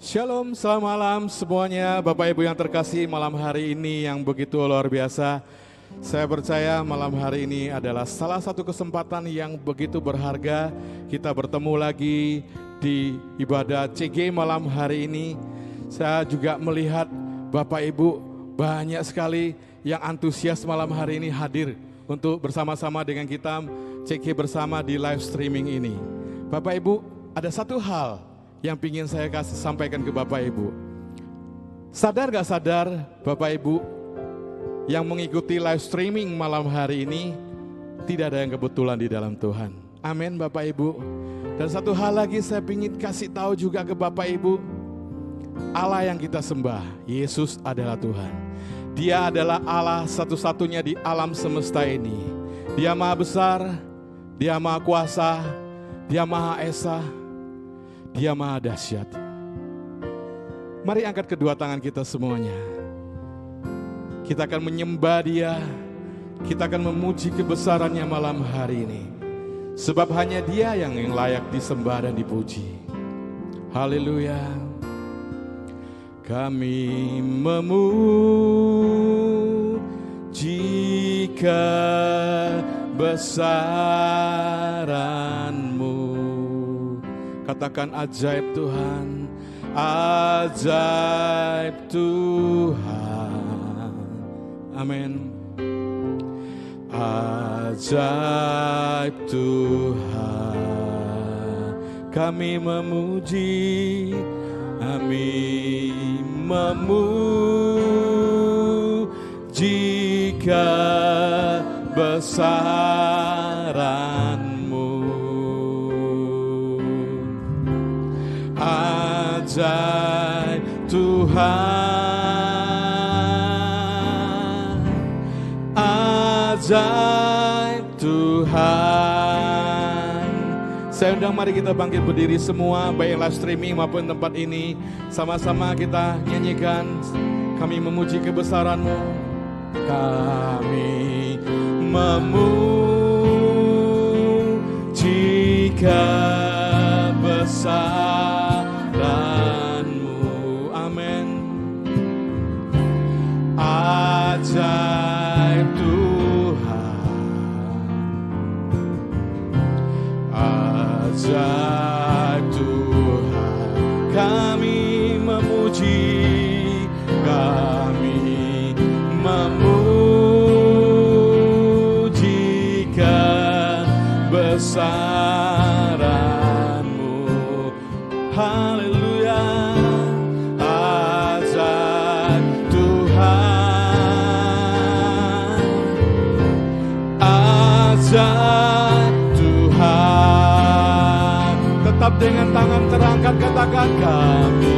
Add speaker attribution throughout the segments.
Speaker 1: Shalom, selamat malam semuanya. Bapak Ibu yang terkasih malam hari ini yang begitu luar biasa. Saya percaya malam hari ini adalah salah satu kesempatan yang begitu berharga Kita bertemu lagi di ibadah CG malam hari ini. Saya juga melihat Bapak Ibu banyak sekali yang antusias malam hari ini hadir Untuk bersama-sama dengan kita CG bersama di live streaming ini. Bapak Ibu ada satu hal yang ingin saya kasih sampaikan ke Bapak Ibu. Sadar gak sadar Bapak Ibu yang mengikuti live streaming malam hari ini tidak ada yang kebetulan di dalam Tuhan. Amin Bapak Ibu. Dan satu hal lagi saya ingin kasih tahu juga ke Bapak Ibu. Allah yang kita sembah, Yesus adalah Tuhan. Dia adalah Allah satu-satunya di alam semesta ini. Dia maha besar, dia maha kuasa, dia maha esa, dia maha dahsyat. Mari angkat kedua tangan kita semuanya. Kita akan menyembah dia. Kita akan memuji kebesarannya malam hari ini. Sebab hanya dia yang layak disembah dan dipuji. Haleluya. Kami memuji kebesaranmu. Katakan ajaib Tuhan, ajaib Tuhan. Amin. Ajaib Tuhan, kami memuji, kami memuji kebesaranmu. Ajaib Tuhan, ajaib Tuhan. Saya undang mari kita bangkit berdiri semua, baik live streaming maupun tempat ini. Sama-sama kita nyanyikan, kami memuji kebesaranmu. Kami memuji kebesaranmu. Ajaib Tuhan. Ajaib Tuhan. Kami memuji, kami memuji kebesaranmu. Dengan tangan terangkat katakan kami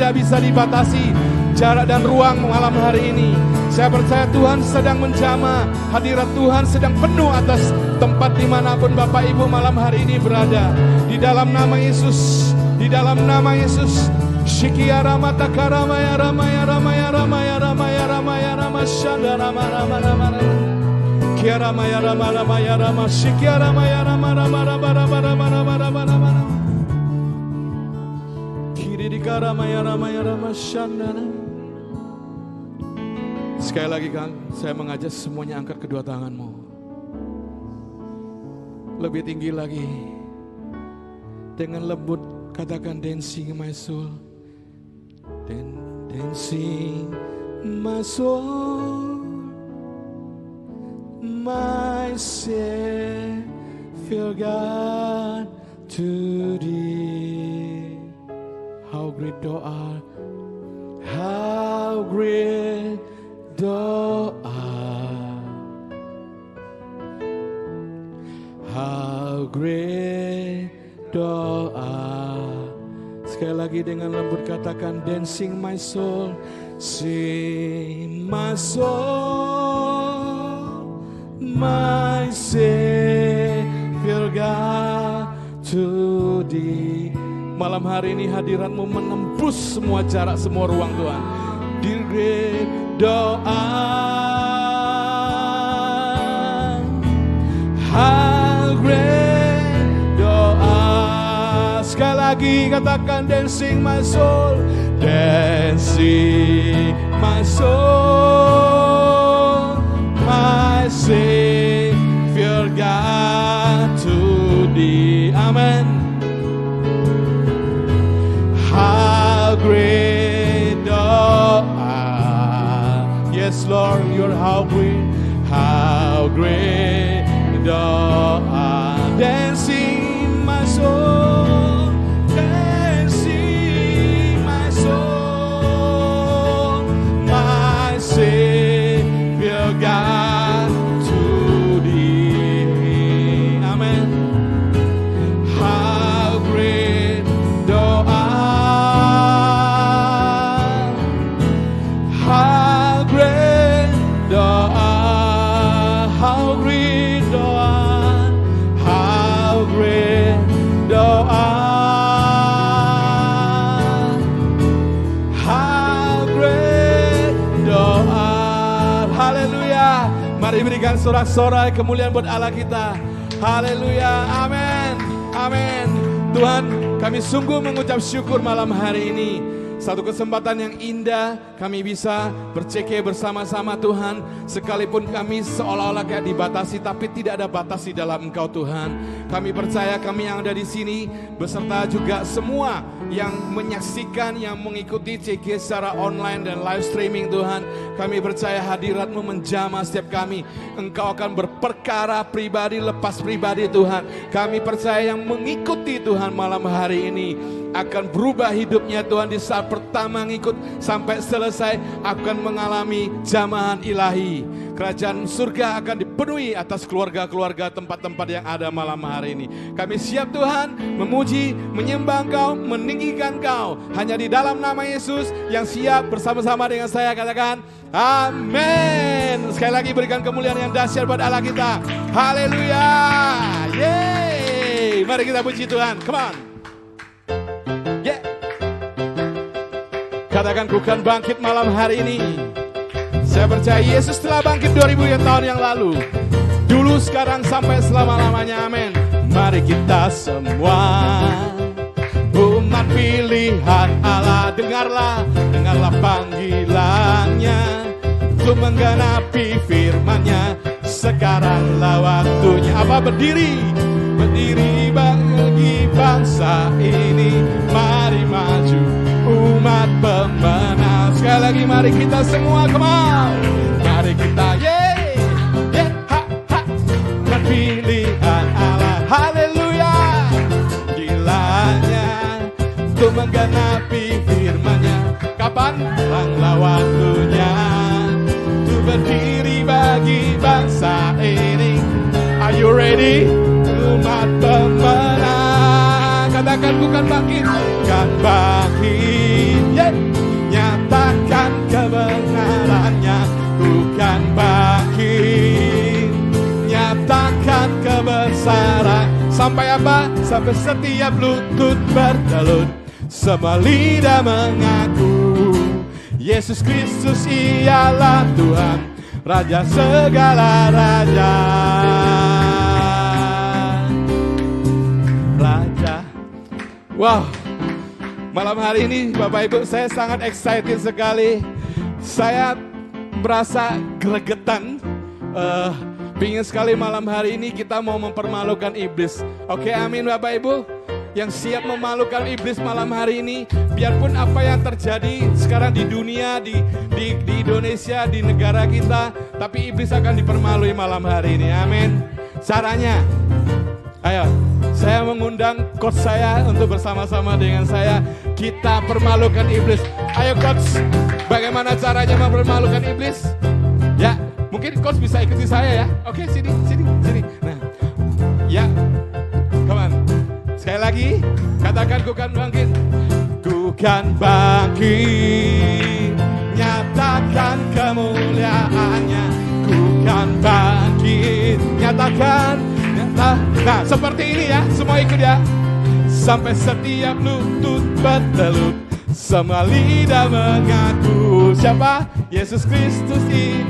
Speaker 1: tidak bisa dibatasi jarak dan ruang malam hari ini. Saya percaya Tuhan sedang menjama, hadirat Tuhan sedang penuh atas tempat di mana pun Bapak Ibu malam hari ini berada. Di dalam nama Yesus, di dalam nama Yesus, Shikia Rama Karamaya ya Rama ya Rama ya Rama ya Rama ya Rama ya Rama Shanda Rama Rama Rama Rama Kia Rama ya Rama Rama ya Rama Shikia Rama ya Rama Rama Rama Rama Ya ya Sekali lagi kan, saya mengajak semuanya angkat kedua tanganmu. Lebih tinggi lagi. Dengan lembut katakan dancing my soul. Dan dancing my soul. sing my soul, sing my soul, my Savior God to thee. Malam hari ini hadiratmu menembus semua jarak, semua ruang Tuhan. Di doa How doa. Sekali lagi katakan dancing my soul. Dancing my soul. My Savior God to thee. Amen. How great thou art. Yes, Lord, you're how great, how great thou art. Dancing Mari berikan sorak-sorai kemuliaan buat Allah kita. Haleluya. Amin. Amin. Tuhan, kami sungguh mengucap syukur malam hari ini. Satu kesempatan yang indah kami bisa berceke bersama-sama Tuhan. Sekalipun kami seolah-olah kayak dibatasi tapi tidak ada batas di dalam Engkau Tuhan. Kami percaya kami yang ada di sini beserta juga semua yang menyaksikan, yang mengikuti CG secara online dan live streaming Tuhan. Kami percaya hadiratmu menjamah setiap kami. Engkau akan berperkara pribadi, lepas pribadi Tuhan. Kami percaya yang mengikuti Tuhan malam hari ini akan berubah hidupnya Tuhan di saat pertama ngikut sampai selesai akan mengalami jamahan ilahi. Kerajaan surga akan dipenuhi atas keluarga-keluarga tempat-tempat yang ada malam hari ini. Kami siap Tuhan memuji, menyembah Engkau, meninggikan Engkau. Hanya di dalam nama Yesus yang siap bersama-sama dengan saya katakan Amin. Sekali lagi berikan kemuliaan yang dahsyat buat Allah kita. Haleluya. Yeay. Mari kita puji Tuhan. Come on. Yeah. Katakan ku kan bangkit malam hari ini. Saya percaya Yesus telah bangkit 2000 tahun yang lalu. Dulu, sekarang, sampai selama-lamanya. Amin. Mari kita semua umat pilihan Allah dengarlah, dengarlah panggilannya untuk menggenapi firmannya. Sekaranglah waktunya apa berdiri, berdiri bagi bangsa ini. Mari maju umat pemenang. Sekali lagi mari kita semua kemau. Mari kita ye, ye, ha, ha. Pilihan Allah, haleluya. Gilanya untuk menggenapi firmannya. Kapan langlah waktunya untuk berdiri bagi bangsa ini. Are you ready? Umat pemenang. Katakan bukan bangkit, kan bangkit. Sampai apa? Sampai setiap lutut bertelut. Semua lidah mengaku Yesus Kristus ialah Tuhan Raja segala raja Raja Wow Malam hari ini Bapak Ibu saya sangat excited sekali Saya merasa gregetan uh, Pingin sekali malam hari ini kita mau mempermalukan iblis. Oke amin Bapak Ibu. Yang siap memalukan iblis malam hari ini biarpun apa yang terjadi sekarang di dunia di, di di Indonesia di negara kita tapi iblis akan dipermalui malam hari ini. Amin. Caranya ayo saya mengundang coach saya untuk bersama-sama dengan saya. Kita permalukan iblis. Ayo coach bagaimana caranya mempermalukan iblis mungkin coach bisa ikuti saya ya oke sini sini sini nah ya come on Sekali lagi, katakan ku kan bangkit. Ku kan bangkit, nyatakan kemuliaannya. Ku kan bangkit, nyatakan, nyata. Nah, seperti ini ya, semua ikut ya. Sampai setiap lutut bertelut Semua lidah mengaku Siapa? Yesus Kristus ini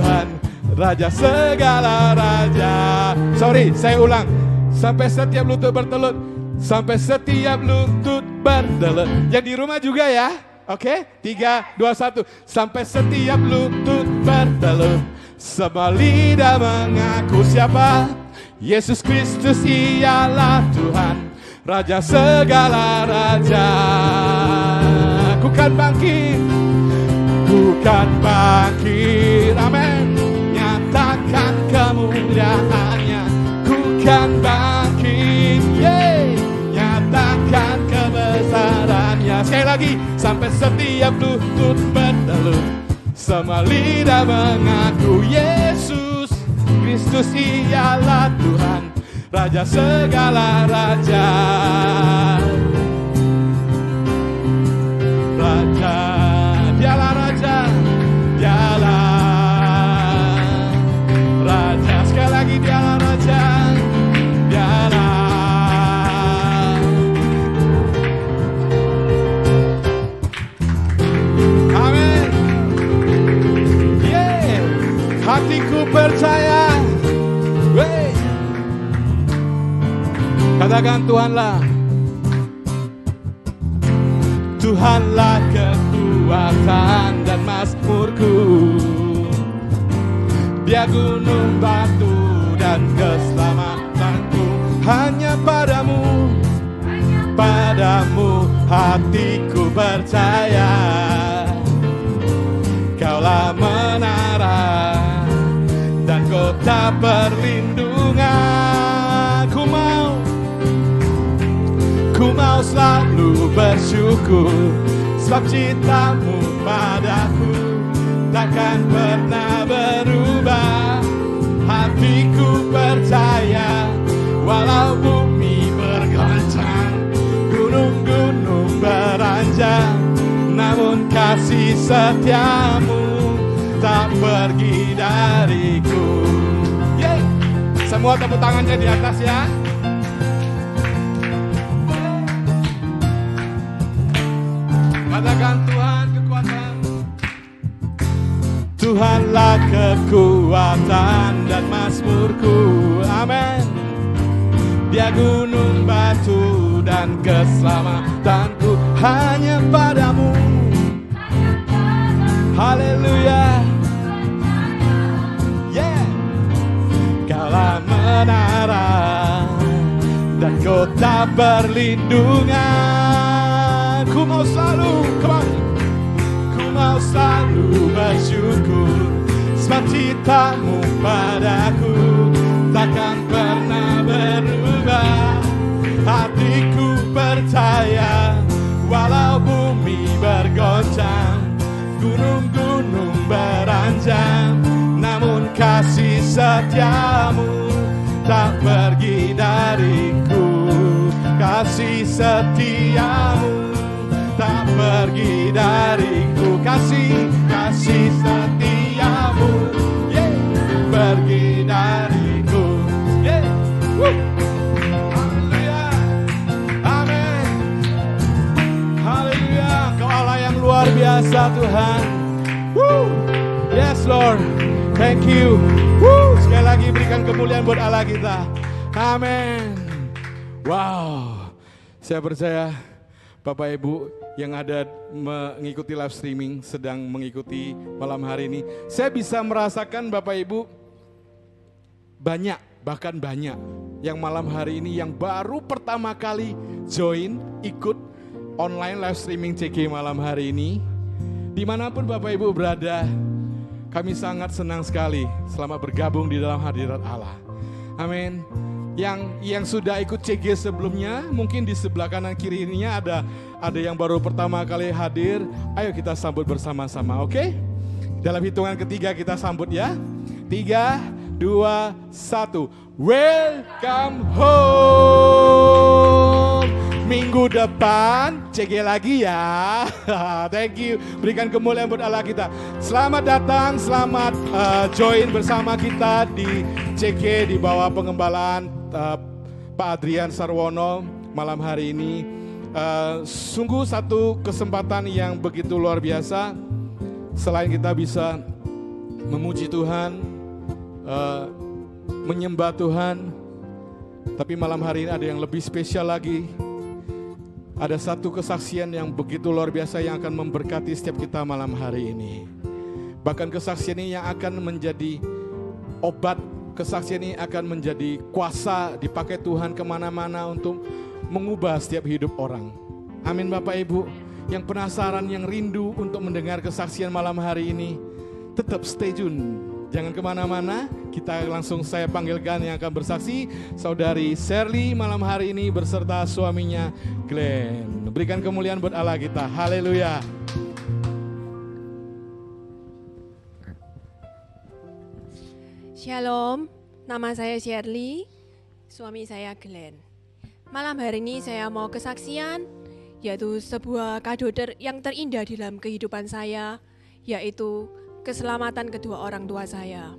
Speaker 1: Tuhan Raja segala raja Sorry, saya ulang Sampai setiap lutut bertelut Sampai setiap lutut bertelut Yang di rumah juga ya Oke, tiga, dua, satu. Sampai setiap lutut bertelut, semua lidah mengaku siapa? Yesus Kristus ialah Tuhan, Raja segala raja. Ku kan bangkit, ku kan bangkit, amin. Nyatakan kemuliaannya, ku kan bangkit, yeay. Nyatakan kebesarannya. Sekali lagi, sampai setiap lutut bertelut, semua lidah mengaku Yesus Kristus ialah Tuhan, Raja segala raja. Raja, Katakan Tuhanlah. Tuhanlah kekuatan dan mazmurku. Dia gunung batu dan keselamatanku hanya padamu padamu hatiku percaya Kaulah menara dan kota perlindungan selalu bersyukur Sebab cintamu padaku takkan pernah berubah. Hatiku percaya walau bumi bergoncang Gunung-gunung beranjak Namun kasih setiamu tak pergi dariku. Yeay. Semua tepuk tangannya di atas ya Katakan Tuhan kekuatan Tuhanlah kekuatan dan mazmurku. Amin. Dia gunung batu dan keselamatanku. Hanya padamu. Haleluya. Yeah. Kaulah menara dan kota perlindungan Ku mau selalu, on. Ku mau selalu bersyukur Sebab cintamu padaku Takkan pernah berubah. Hatiku percaya Walau bumi bergoncang Gunung-gunung beranjak Namun kasih setiamu Tak pergi dariku. Kasih setiamu pergi dariku. Kasih kasih setiamu. Yeah. pergi dariku. Yeah. Haleluya Amin. Haleluya Kau Allah yang luar biasa Tuhan. Woo. Yes Lord. Thank you. Woo. Sekali lagi berikan kemuliaan buat Allah kita. Amin. Wow. Saya percaya Bapak Ibu yang ada mengikuti live streaming sedang mengikuti malam hari ini. Saya bisa merasakan Bapak Ibu banyak, bahkan banyak yang malam hari ini yang baru pertama kali join, ikut online live streaming CG malam hari ini. Di mana pun Bapak Ibu berada, kami sangat senang sekali selama bergabung di dalam hadirat Allah. Amin yang yang sudah ikut CG sebelumnya, mungkin di sebelah kanan kirinya ada ada yang baru pertama kali hadir. Ayo kita sambut bersama-sama, oke? Okay? Dalam hitungan ketiga kita sambut ya. Tiga, dua, satu. Welcome home. Minggu depan CG lagi ya. Thank you. Berikan kemuliaan buat Allah kita. Selamat datang, selamat uh, join bersama kita di CG di bawah pengembalaan uh, Pak Adrian Sarwono. malam hari ini. Uh, sungguh satu kesempatan yang begitu luar biasa. Selain kita bisa memuji Tuhan, uh, menyembah Tuhan, tapi malam hari ini ada yang lebih spesial lagi. Ada satu kesaksian yang begitu luar biasa yang akan memberkati setiap kita malam hari ini. Bahkan kesaksian ini yang akan menjadi obat, kesaksian ini akan menjadi kuasa dipakai Tuhan ke mana-mana untuk mengubah setiap hidup orang. Amin Bapak Ibu. Yang penasaran, yang rindu untuk mendengar kesaksian malam hari ini, tetap stay tune Jangan ke mana-mana, kita langsung saya panggilkan yang akan bersaksi, Saudari Sherly malam hari ini berserta suaminya Glenn. Berikan kemuliaan buat Allah kita, haleluya.
Speaker 2: Shalom, nama saya Sherly, suami saya Glenn. Malam hari ini saya mau kesaksian, yaitu sebuah kado ter yang terindah dalam kehidupan saya, yaitu keselamatan kedua orang tua saya.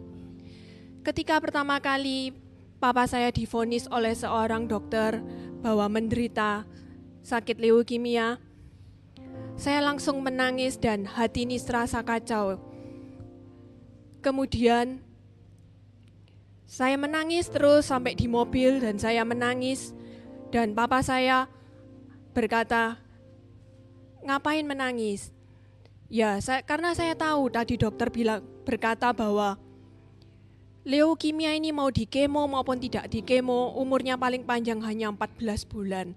Speaker 2: Ketika pertama kali papa saya difonis oleh seorang dokter bahwa menderita sakit leukemia, saya langsung menangis dan hati ini serasa kacau. Kemudian saya menangis terus sampai di mobil dan saya menangis dan papa saya berkata, "Ngapain menangis?" Ya, saya, karena saya tahu tadi dokter bilang berkata bahwa leukemia ini mau di kemo maupun tidak di kemo, umurnya paling panjang hanya 14 bulan.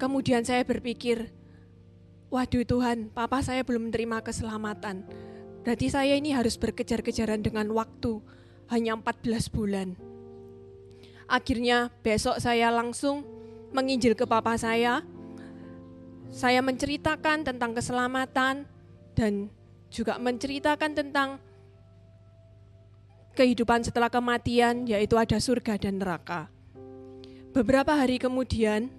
Speaker 2: Kemudian saya berpikir, waduh Tuhan, papa saya belum menerima keselamatan. Berarti saya ini harus berkejar-kejaran dengan waktu, hanya 14 bulan. Akhirnya besok saya langsung menginjil ke papa saya, saya menceritakan tentang keselamatan dan juga menceritakan tentang kehidupan setelah kematian, yaitu ada surga dan neraka. Beberapa hari kemudian,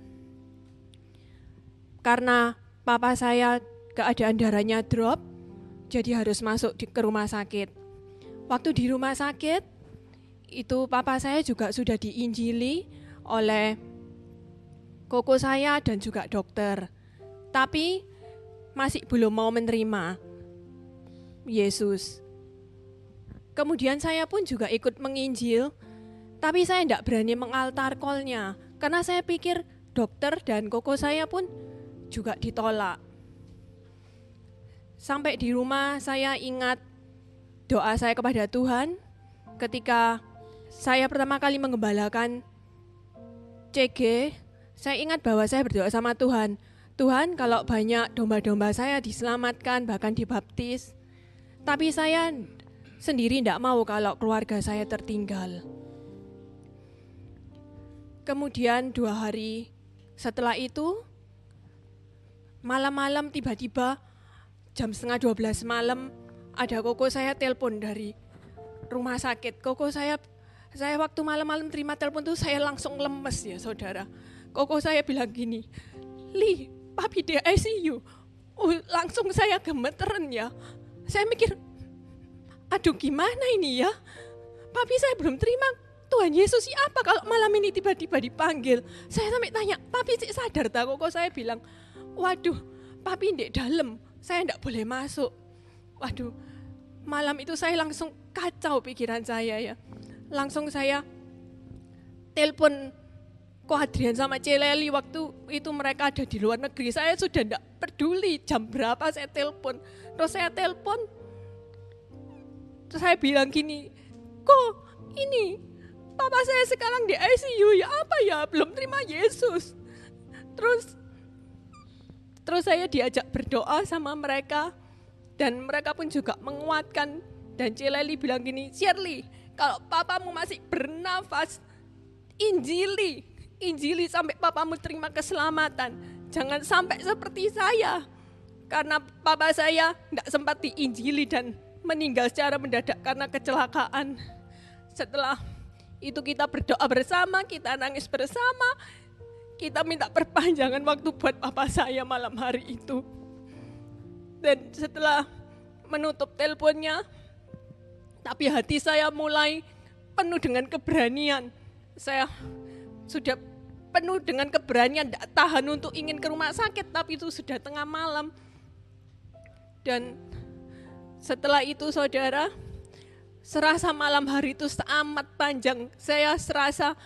Speaker 2: karena papa saya keadaan darahnya drop, jadi harus masuk ke rumah sakit. Waktu di rumah sakit, itu papa saya juga sudah diinjili oleh koko saya dan juga dokter tapi masih belum mau menerima Yesus. Kemudian saya pun juga ikut menginjil, tapi saya tidak berani mengaltar kolnya, karena saya pikir dokter dan koko saya pun juga ditolak. Sampai di rumah saya ingat doa saya kepada Tuhan ketika saya pertama kali mengembalakan CG, saya ingat bahwa saya berdoa sama Tuhan, Tuhan kalau banyak domba-domba saya diselamatkan bahkan dibaptis, tapi saya sendiri tidak mau kalau keluarga saya tertinggal. Kemudian dua hari setelah itu, malam-malam tiba-tiba jam setengah dua belas malam ada koko saya telepon dari rumah sakit. Koko saya, saya waktu malam-malam terima telepon itu saya langsung lemes ya saudara. Koko saya bilang gini, Li, papi di ICU. Uh, langsung saya gemeteran ya. Saya mikir, aduh gimana ini ya? Papi saya belum terima Tuhan Yesus siapa kalau malam ini tiba-tiba dipanggil. Saya sampai tanya, papi sih sadar tak kok saya bilang, waduh papi di dalam, saya tidak boleh masuk. Waduh, malam itu saya langsung kacau pikiran saya ya. Langsung saya telepon Ko Adrian sama Celeli waktu itu mereka ada di luar negeri. Saya sudah tidak peduli jam berapa saya telepon. Terus saya telepon, terus saya bilang gini, kok ini papa saya sekarang di ICU ya apa ya belum terima Yesus. Terus terus saya diajak berdoa sama mereka dan mereka pun juga menguatkan dan Celeli bilang gini, Shirley, kalau papamu masih bernafas, injili, injili sampai papamu terima keselamatan. Jangan sampai seperti saya. Karena papa saya tidak sempat diinjili dan meninggal secara mendadak karena kecelakaan. Setelah itu kita berdoa bersama, kita nangis bersama, kita minta perpanjangan waktu buat papa saya malam hari itu. Dan setelah menutup teleponnya, tapi hati saya mulai penuh dengan keberanian. Saya sudah penuh dengan keberanian, tidak tahan untuk ingin ke rumah sakit, tapi itu sudah tengah malam. Dan setelah itu saudara, serasa malam hari itu amat panjang. Saya serasa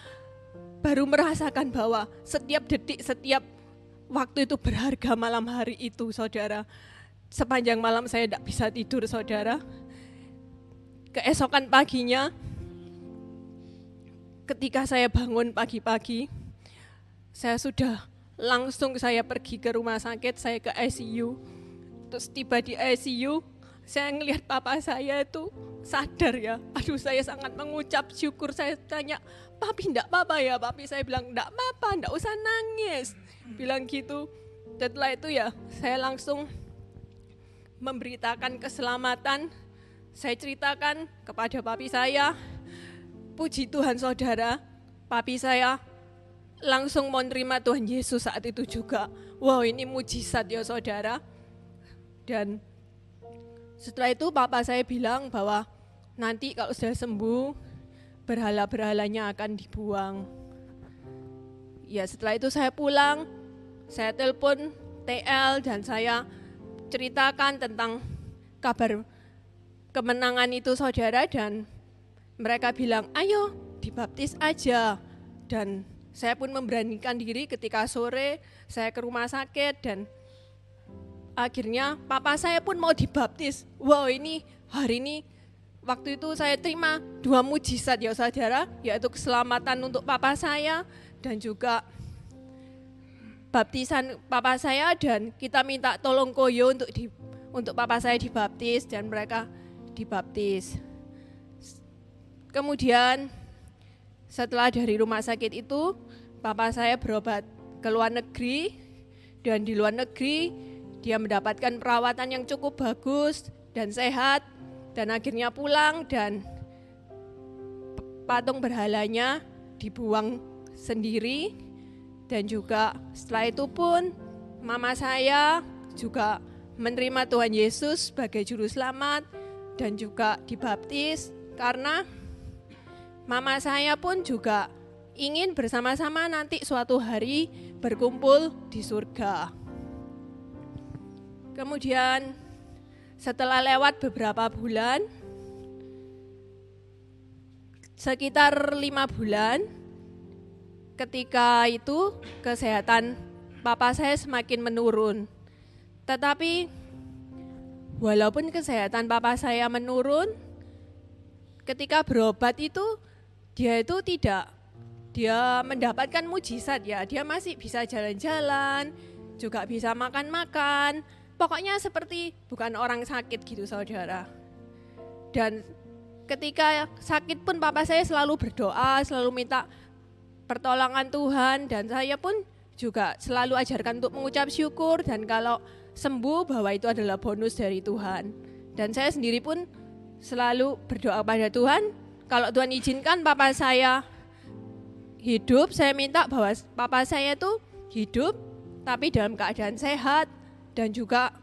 Speaker 2: baru merasakan bahwa setiap detik, setiap waktu itu berharga malam hari itu saudara. Sepanjang malam saya tidak bisa tidur saudara. Keesokan paginya, ketika saya bangun pagi-pagi, saya sudah langsung saya pergi ke rumah sakit, saya ke ICU. Terus tiba di ICU, saya ngelihat papa saya itu sadar ya. Aduh saya sangat mengucap syukur. Saya tanya, papi enggak apa-apa ya? Papi saya bilang, enggak apa-apa, enggak usah nangis. Bilang gitu. Setelah itu ya saya langsung memberitakan keselamatan. Saya ceritakan kepada papi saya. Puji Tuhan saudara, papi saya langsung mau menerima Tuhan Yesus saat itu juga. Wow ini mujizat ya saudara. Dan setelah itu papa saya bilang bahwa nanti kalau sudah sembuh, berhala-berhalanya akan dibuang. Ya setelah itu saya pulang, saya telepon TL dan saya ceritakan tentang kabar kemenangan itu saudara dan mereka bilang ayo dibaptis aja dan saya pun memberanikan diri ketika sore saya ke rumah sakit dan akhirnya papa saya pun mau dibaptis. Wow ini hari ini waktu itu saya terima dua mujizat ya saudara, yaitu keselamatan untuk papa saya dan juga baptisan papa saya dan kita minta tolong koyo untuk di, untuk papa saya dibaptis dan mereka dibaptis. Kemudian setelah dari rumah sakit itu, papa saya berobat ke luar negeri dan di luar negeri dia mendapatkan perawatan yang cukup bagus dan sehat dan akhirnya pulang dan patung berhalanya dibuang sendiri dan juga setelah itu pun mama saya juga menerima Tuhan Yesus sebagai juru selamat dan juga dibaptis karena mama saya pun juga ingin bersama-sama nanti suatu hari berkumpul di surga. Kemudian setelah lewat beberapa bulan, sekitar lima bulan, ketika itu kesehatan papa saya semakin menurun. Tetapi walaupun kesehatan papa saya menurun, ketika berobat itu dia itu tidak dia mendapatkan mujizat ya, dia masih bisa jalan-jalan, juga bisa makan-makan, Pokoknya seperti bukan orang sakit gitu saudara. Dan ketika sakit pun papa saya selalu berdoa, selalu minta pertolongan Tuhan dan saya pun juga selalu ajarkan untuk mengucap syukur dan kalau sembuh bahwa itu adalah bonus dari Tuhan. Dan saya sendiri pun selalu berdoa pada Tuhan, kalau Tuhan izinkan papa saya hidup, saya minta bahwa papa saya itu hidup tapi dalam keadaan sehat, dan juga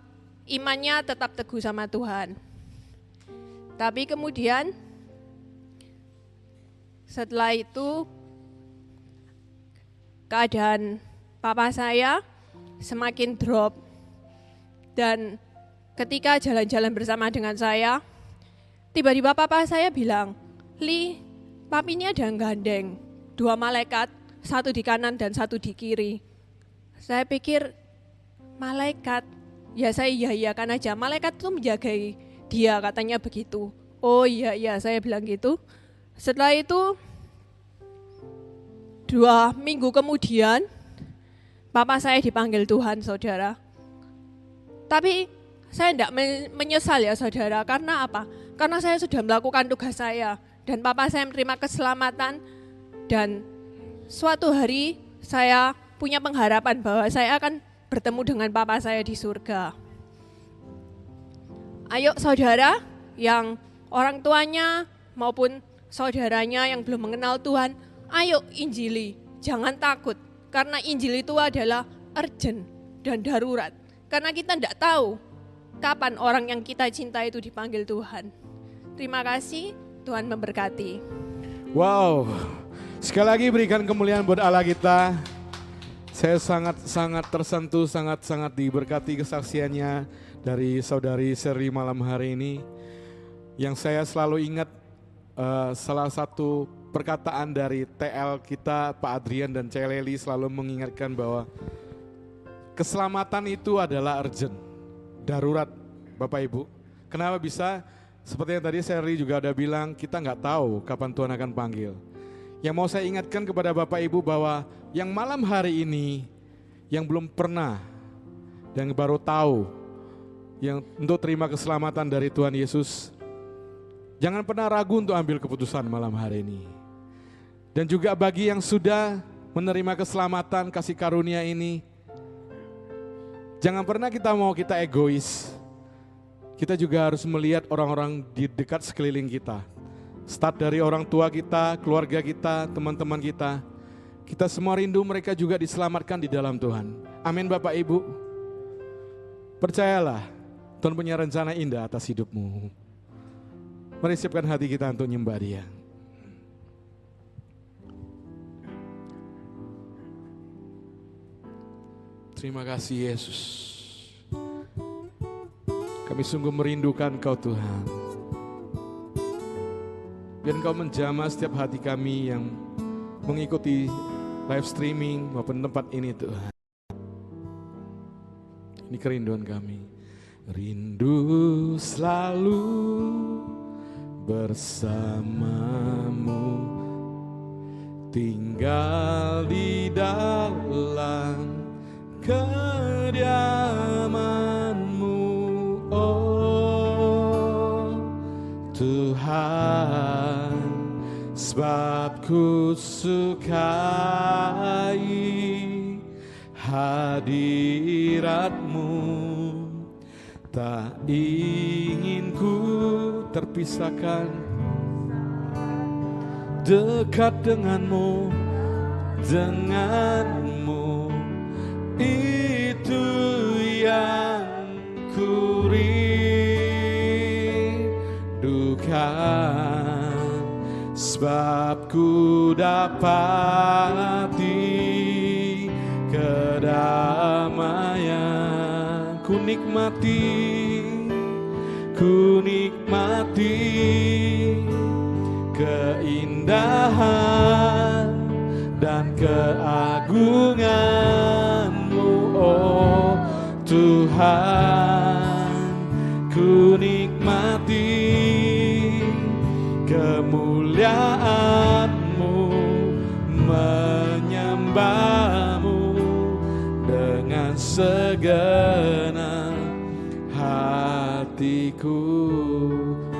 Speaker 2: imannya tetap teguh sama Tuhan. Tapi kemudian setelah itu keadaan papa saya semakin drop dan ketika jalan-jalan bersama dengan saya tiba-tiba papa saya bilang Li papi ini ada yang gandeng dua malaikat satu di kanan dan satu di kiri saya pikir malaikat. Ya saya iya iya kan aja. Malaikat itu menjagai dia katanya begitu. Oh iya iya saya bilang gitu. Setelah itu dua minggu kemudian papa saya dipanggil Tuhan saudara. Tapi saya tidak menyesal ya saudara karena apa? Karena saya sudah melakukan tugas saya dan papa saya menerima keselamatan dan suatu hari saya punya pengharapan bahwa saya akan bertemu dengan Papa saya di surga. Ayo saudara yang orang tuanya maupun saudaranya yang belum mengenal Tuhan, ayo Injili, jangan takut. Karena Injil itu adalah urgent dan darurat. Karena kita tidak tahu kapan orang yang kita cinta itu dipanggil Tuhan. Terima kasih, Tuhan memberkati.
Speaker 1: Wow, sekali lagi berikan kemuliaan buat Allah kita. Saya sangat-sangat tersentuh, sangat-sangat diberkati kesaksiannya dari saudari Seri malam hari ini. Yang saya selalu ingat uh, salah satu perkataan dari TL kita Pak Adrian dan Celeli selalu mengingatkan bahwa keselamatan itu adalah urgent, darurat Bapak Ibu. Kenapa bisa? Seperti yang tadi Seri juga udah bilang, kita nggak tahu kapan Tuhan akan panggil. Yang mau saya ingatkan kepada Bapak Ibu bahwa yang malam hari ini yang belum pernah dan baru tahu yang untuk terima keselamatan dari Tuhan Yesus, jangan pernah ragu untuk ambil keputusan malam hari ini. Dan juga bagi yang sudah menerima keselamatan kasih karunia ini, jangan pernah kita mau kita egois. Kita juga harus melihat orang-orang di dekat sekeliling kita. Start dari orang tua kita, keluarga kita, teman-teman kita kita semua rindu mereka juga diselamatkan di dalam Tuhan. Amin Bapak Ibu. Percayalah, Tuhan punya rencana indah atas hidupmu. Mari siapkan hati kita untuk nyembah dia. Terima kasih Yesus. Kami sungguh merindukan Kau Tuhan. Biar Kau menjamah setiap hati kami yang mengikuti live streaming maupun tempat ini Tuhan. Ini kerinduan kami. Rindu selalu bersamamu tinggal di dalam kediamanmu. Oh Tuhan sebab ku sukai hadiratmu. Tak ingin ku terpisahkan dekat denganmu denganmu itu yang ku rindukan. Sebab ku dapati kedamaian. Ku nikmati ku nikmati keindahan dan keagunganmu oh Tuhan ku nikmati kemuliaanmu menyembahmu dengan segenap hatiku.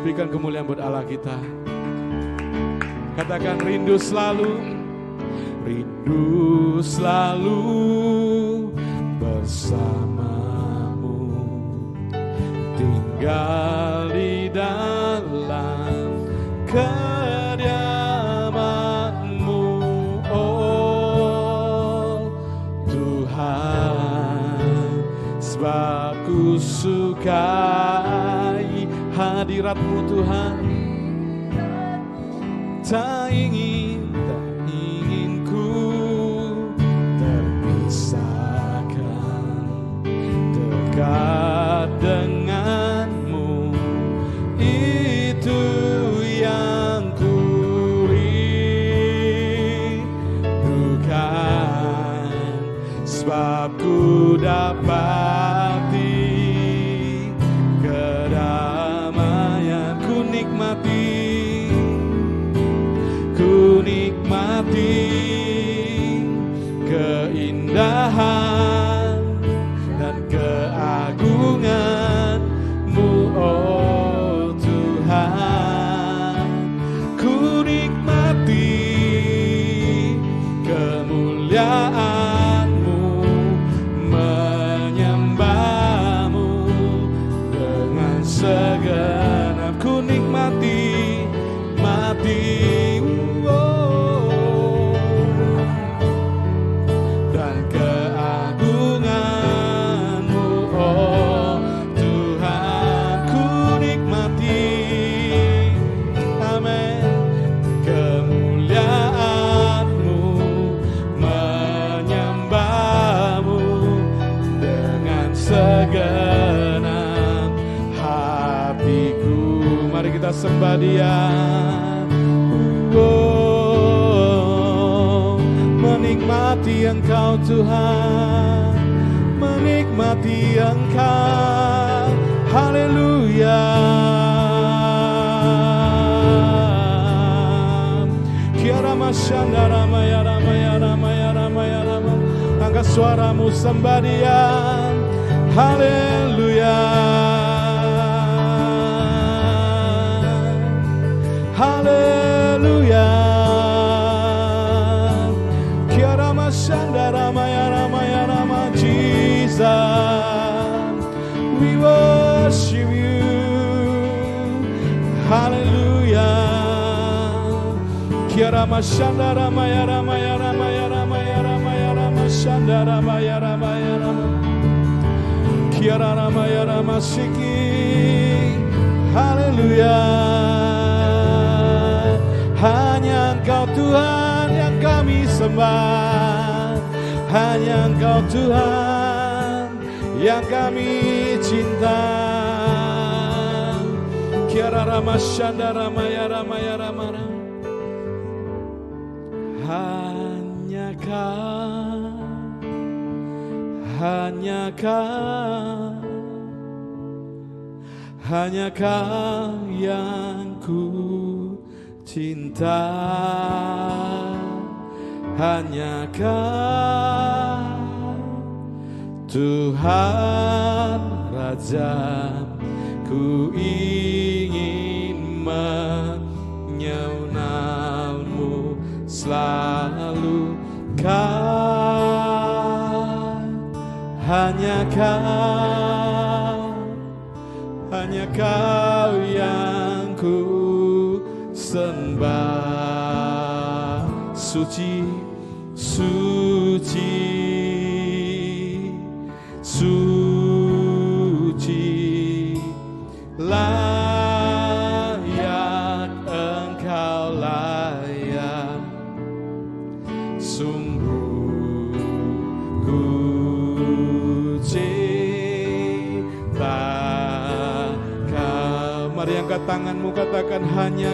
Speaker 1: Berikan kemuliaan buat Allah kita. Katakan rindu selalu rindu selalu bersamamu. Tinggal di dalam kediamanmu oh Tuhan. Sebab ku sukai hadiratmu Tuhan. Tak ingin dekat denganmu. Itu yang ku rindukan. Sebab ku dapati Ramaya ramaya ramaya rama. Angkat suaramu sembah dia. Haleluya. Kiara mashanda ramaya ramaya ramaya ramaya ramaya ramashanda ramaya ramaya rama. Kiara ramaya ramashiki. Hallelujah. Hanya Engkau Tuhan yang kami sembah. Hanya Engkau Tuhan yang kami cinta. Kiara ramashanda ramaya ramaya ramaya. Hanya hanya kau, hanya kau yang ku cinta, hanya kau, Tuhan Raja, ku ingin hanya kau hanya kau yang ku sembah. Suci katakan hanya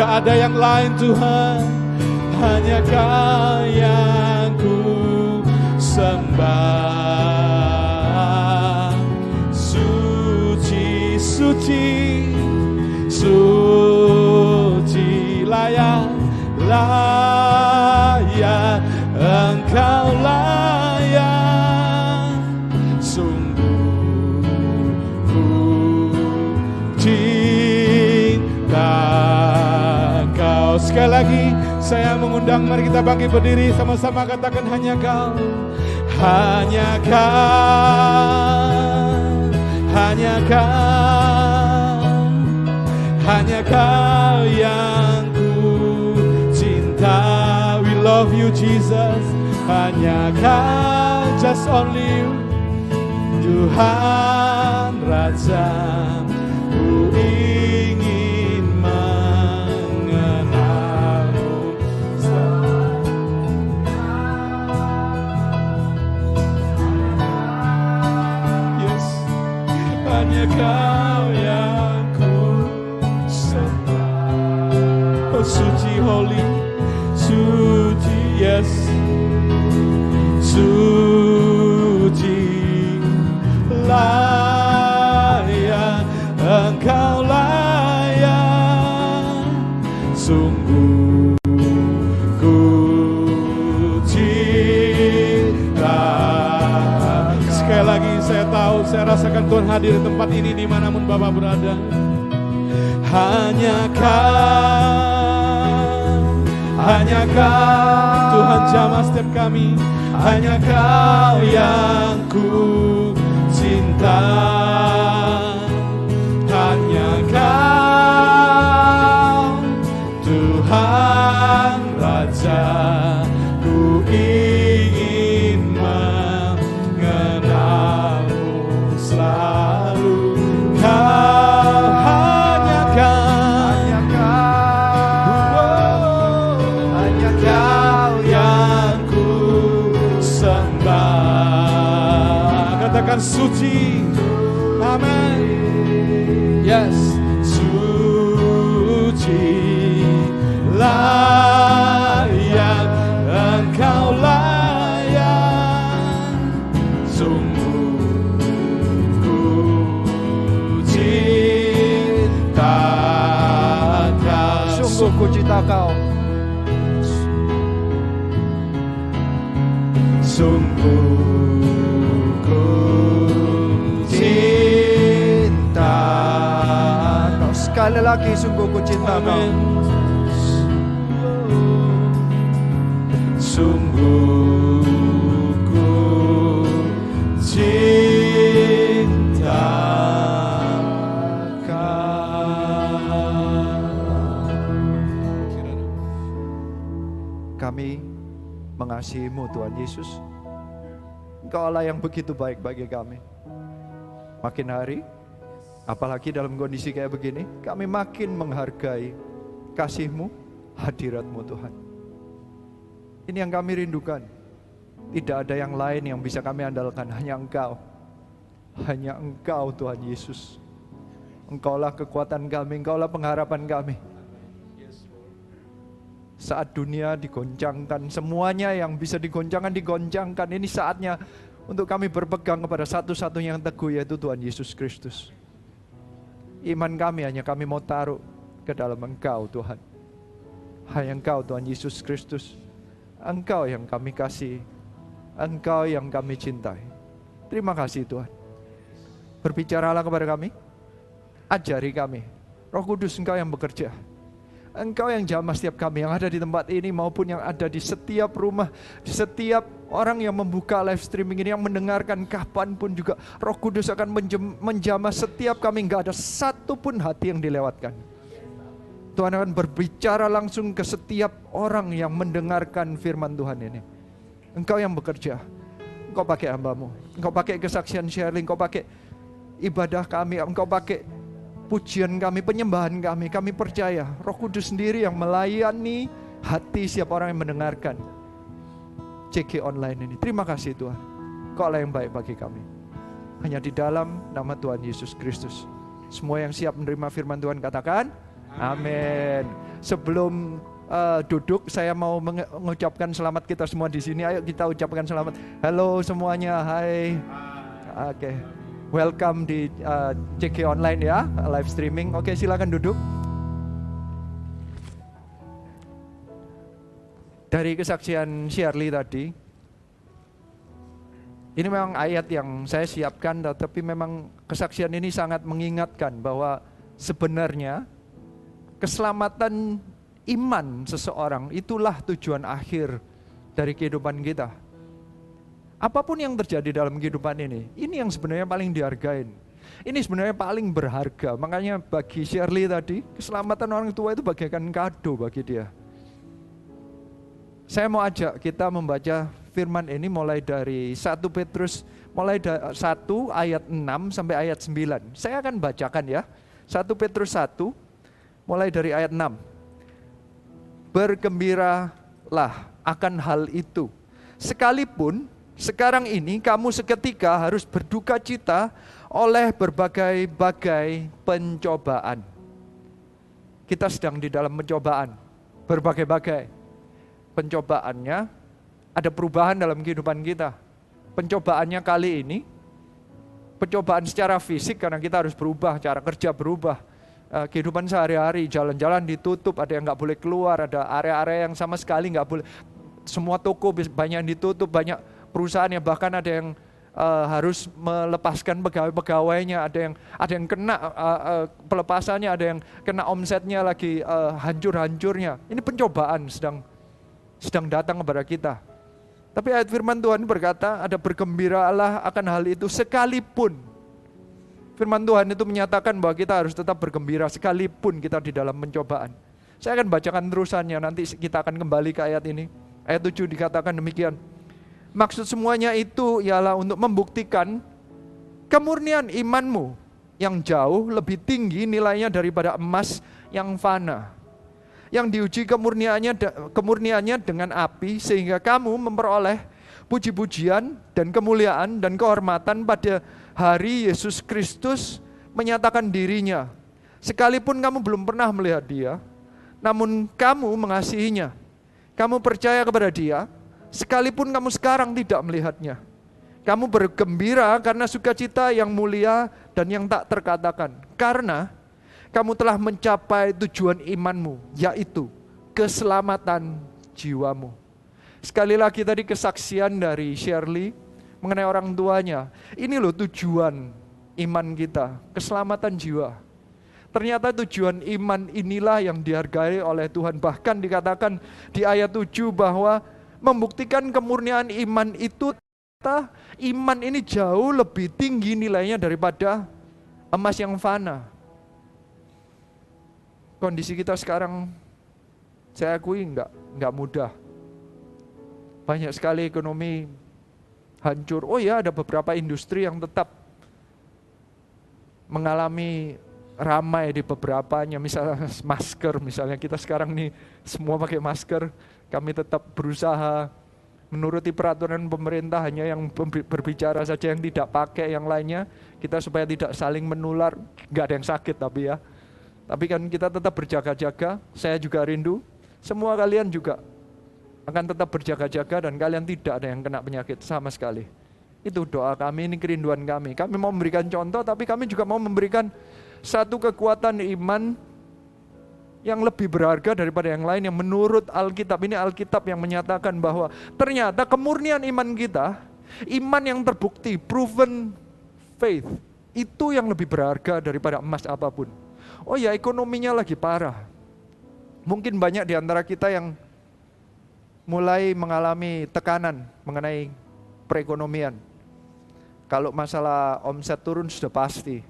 Speaker 1: gak ada yang lain Tuhan. Hanya kau yang saya mengundang mari kita bangkit berdiri. Sama-sama katakan hanya kau hanya kau hanya kau hanya kau yang ku cinta. We love you Jesus. Hanya kau just only you. Tuhan Raja ku holy Suci yes. Suci Layak Engkau layak. Sungguh ku cinta. Sekali lagi saya tahu, saya rasakan Tuhan hadir di tempat ini di mana pun Bapak berada. Hanya kau, hanya kau, Tuhan menjamah setiap kami. Hanya kau yang ku cinta. Hanya kau Tuhan Raja katakan suci. Amin yes suci layak engkau layak sungguh ku cinta kau
Speaker 3: Sungguh ku cinta kau. Lagi sungguh ku cinta kau.
Speaker 1: Sungguh ku cinta kau.
Speaker 3: Kami mengasihimu Tuhan Yesus. Engkau Allah yang begitu baik bagi kami. Makin hari, apalagi dalam kondisi kayak begini, kami makin menghargai kasihmu, hadiratmu Tuhan. Ini yang kami rindukan. Tidak ada yang lain yang bisa kami andalkan, hanya Engkau. Hanya Engkau Tuhan Yesus. Engkaulah kekuatan kami, Engkaulah pengharapan kami. Saat dunia digoncangkan, semuanya yang bisa digoncangkan, digoncangkan. Ini saatnya untuk kami berpegang kepada satu-satunya yang teguh yaitu Tuhan Yesus Kristus. Iman kami hanya kami mau taruh ke dalam Engkau Tuhan. Hanya Engkau Tuhan Yesus Kristus. Engkau yang kami kasih. Engkau yang kami cintai. Terima kasih Tuhan. Berbicaralah kepada kami. Ajari kami. Roh Kudus Engkau yang bekerja. Engkau yang jamah setiap kami yang ada di tempat ini maupun yang ada di setiap rumah, di setiap orang yang membuka live streaming ini yang mendengarkan kapan pun juga Roh Kudus akan menjamah setiap kami nggak ada satu pun hati yang dilewatkan. Tuhan akan berbicara langsung ke setiap orang yang mendengarkan firman Tuhan ini. Engkau yang bekerja. Engkau pakai hambamu. Engkau pakai kesaksian sharing. Engkau pakai ibadah kami. Engkau pakai pujian kami, penyembahan kami. Kami percaya roh kudus sendiri yang melayani hati siapa orang yang mendengarkan. CG online ini. Terima kasih Tuhan. Kau yang baik bagi kami. Hanya di dalam nama Tuhan Yesus Kristus. Semua yang siap menerima firman Tuhan katakan, Amin. Sebelum uh, duduk, saya mau mengucapkan selamat kita semua di sini. Ayo kita ucapkan selamat. Halo semuanya, hai. Oke, welcome di uh, CG online ya, live streaming. Oke, silakan duduk. Dari kesaksian Shirley tadi, ini memang ayat yang saya siapkan, tetapi memang kesaksian ini sangat mengingatkan bahwa sebenarnya keselamatan iman seseorang itulah tujuan akhir dari kehidupan kita. Apa pun yang terjadi dalam kehidupan ini, ini yang sebenarnya paling dihargain. Ini sebenarnya paling berharga. Makanya bagi Shirley tadi, keselamatan orang tua itu bagaikan kado bagi dia. Saya mau ajak kita membaca firman ini mulai dari 1 Petrus mulai da- 1 ayat 6 sampai ayat 9. Saya akan bacakan ya. 1 Petrus 1 mulai dari ayat 6. Bergembiralah akan hal itu. Sekalipun sekarang ini kamu seketika harus berduka cita oleh berbagai-bagai pencobaan. Kita sedang di dalam pencobaan, berbagai-bagai. Pencobaannya ada perubahan dalam kehidupan kita. Pencobaannya kali ini, pencobaan secara fisik karena kita harus berubah, cara kerja berubah, Eh, kehidupan sehari-hari, jalan-jalan ditutup, ada yang nggak boleh keluar, ada area-area yang sama sekali nggak boleh. Semua toko banyak yang ditutup, banyak perusahaan yang bahkan ada yang eh, harus melepaskan pegawai-pegawainya, ada yang ada yang kena eh, eh, pelepasannya, ada yang kena omsetnya lagi eh, hancur-hancurnya. Ini pencobaan sedang sedang datang kepada kita. Tapi ayat firman Tuhan berkata, ada bergembiralah akan hal itu sekalipun. Firman Tuhan itu menyatakan bahwa kita harus tetap bergembira sekalipun kita di dalam pencobaan. Saya akan bacakan terusannya, nanti kita akan kembali ke ayat ini. Ayat 7 dikatakan demikian. Maksud semuanya itu ialah untuk membuktikan kemurnian imanmu yang jauh lebih tinggi nilainya daripada emas yang fana. Yang diuji kemurniannya kemurniannya dengan api sehingga kamu memperoleh puji-pujian dan kemuliaan dan kehormatan pada hari Yesus Kristus menyatakan dirinya. Sekalipun kamu belum pernah melihat dia, namun kamu mengasihinya. Kamu percaya kepada dia, sekalipun kamu sekarang tidak melihatnya. Kamu bergembira karena sukacita yang mulia dan yang tak terkatakan. Karena kamu telah mencapai tujuan imanmu, yaitu keselamatan jiwamu. Sekali lagi tadi kesaksian dari Shirley mengenai orang tuanya. Ini loh tujuan iman kita, keselamatan jiwa. Ternyata tujuan iman inilah yang dihargai oleh Tuhan. Bahkan dikatakan di ayat 7 bahwa membuktikan kemurnian iman itu iman ini jauh lebih tinggi nilainya daripada emas yang fana. Kondisi kita sekarang saya akui enggak enggak mudah. Banyak sekali ekonomi hancur. Oh ya, ada beberapa industri yang tetap mengalami ramai di beberapanya. Misalnya masker, misalnya kita sekarang nih semua pakai masker kami tetap berusaha menuruti peraturan pemerintah hanya yang berbicara saja yang tidak pakai yang lainnya kita supaya tidak saling menular nggak ada yang sakit tapi ya. Tapi kan kita tetap berjaga-jaga saya juga rindu semua kalian juga akan tetap berjaga-jaga dan kalian tidak ada yang kena penyakit sama sekali. Itu doa kami ini kerinduan kami. Kami mau memberikan contoh tapi kami juga mau memberikan satu kekuatan iman yang lebih berharga daripada yang lain yang menurut Alkitab ini Alkitab yang menyatakan bahwa ternyata kemurnian iman kita, iman yang terbukti, proven faith, itu yang lebih berharga daripada emas apa pun. Oh ya ekonominya lagi parah. Mungkin banyak di antara kita yang mulai mengalami tekanan mengenai perekonomian. Kalau masalah omset turun sudah pasti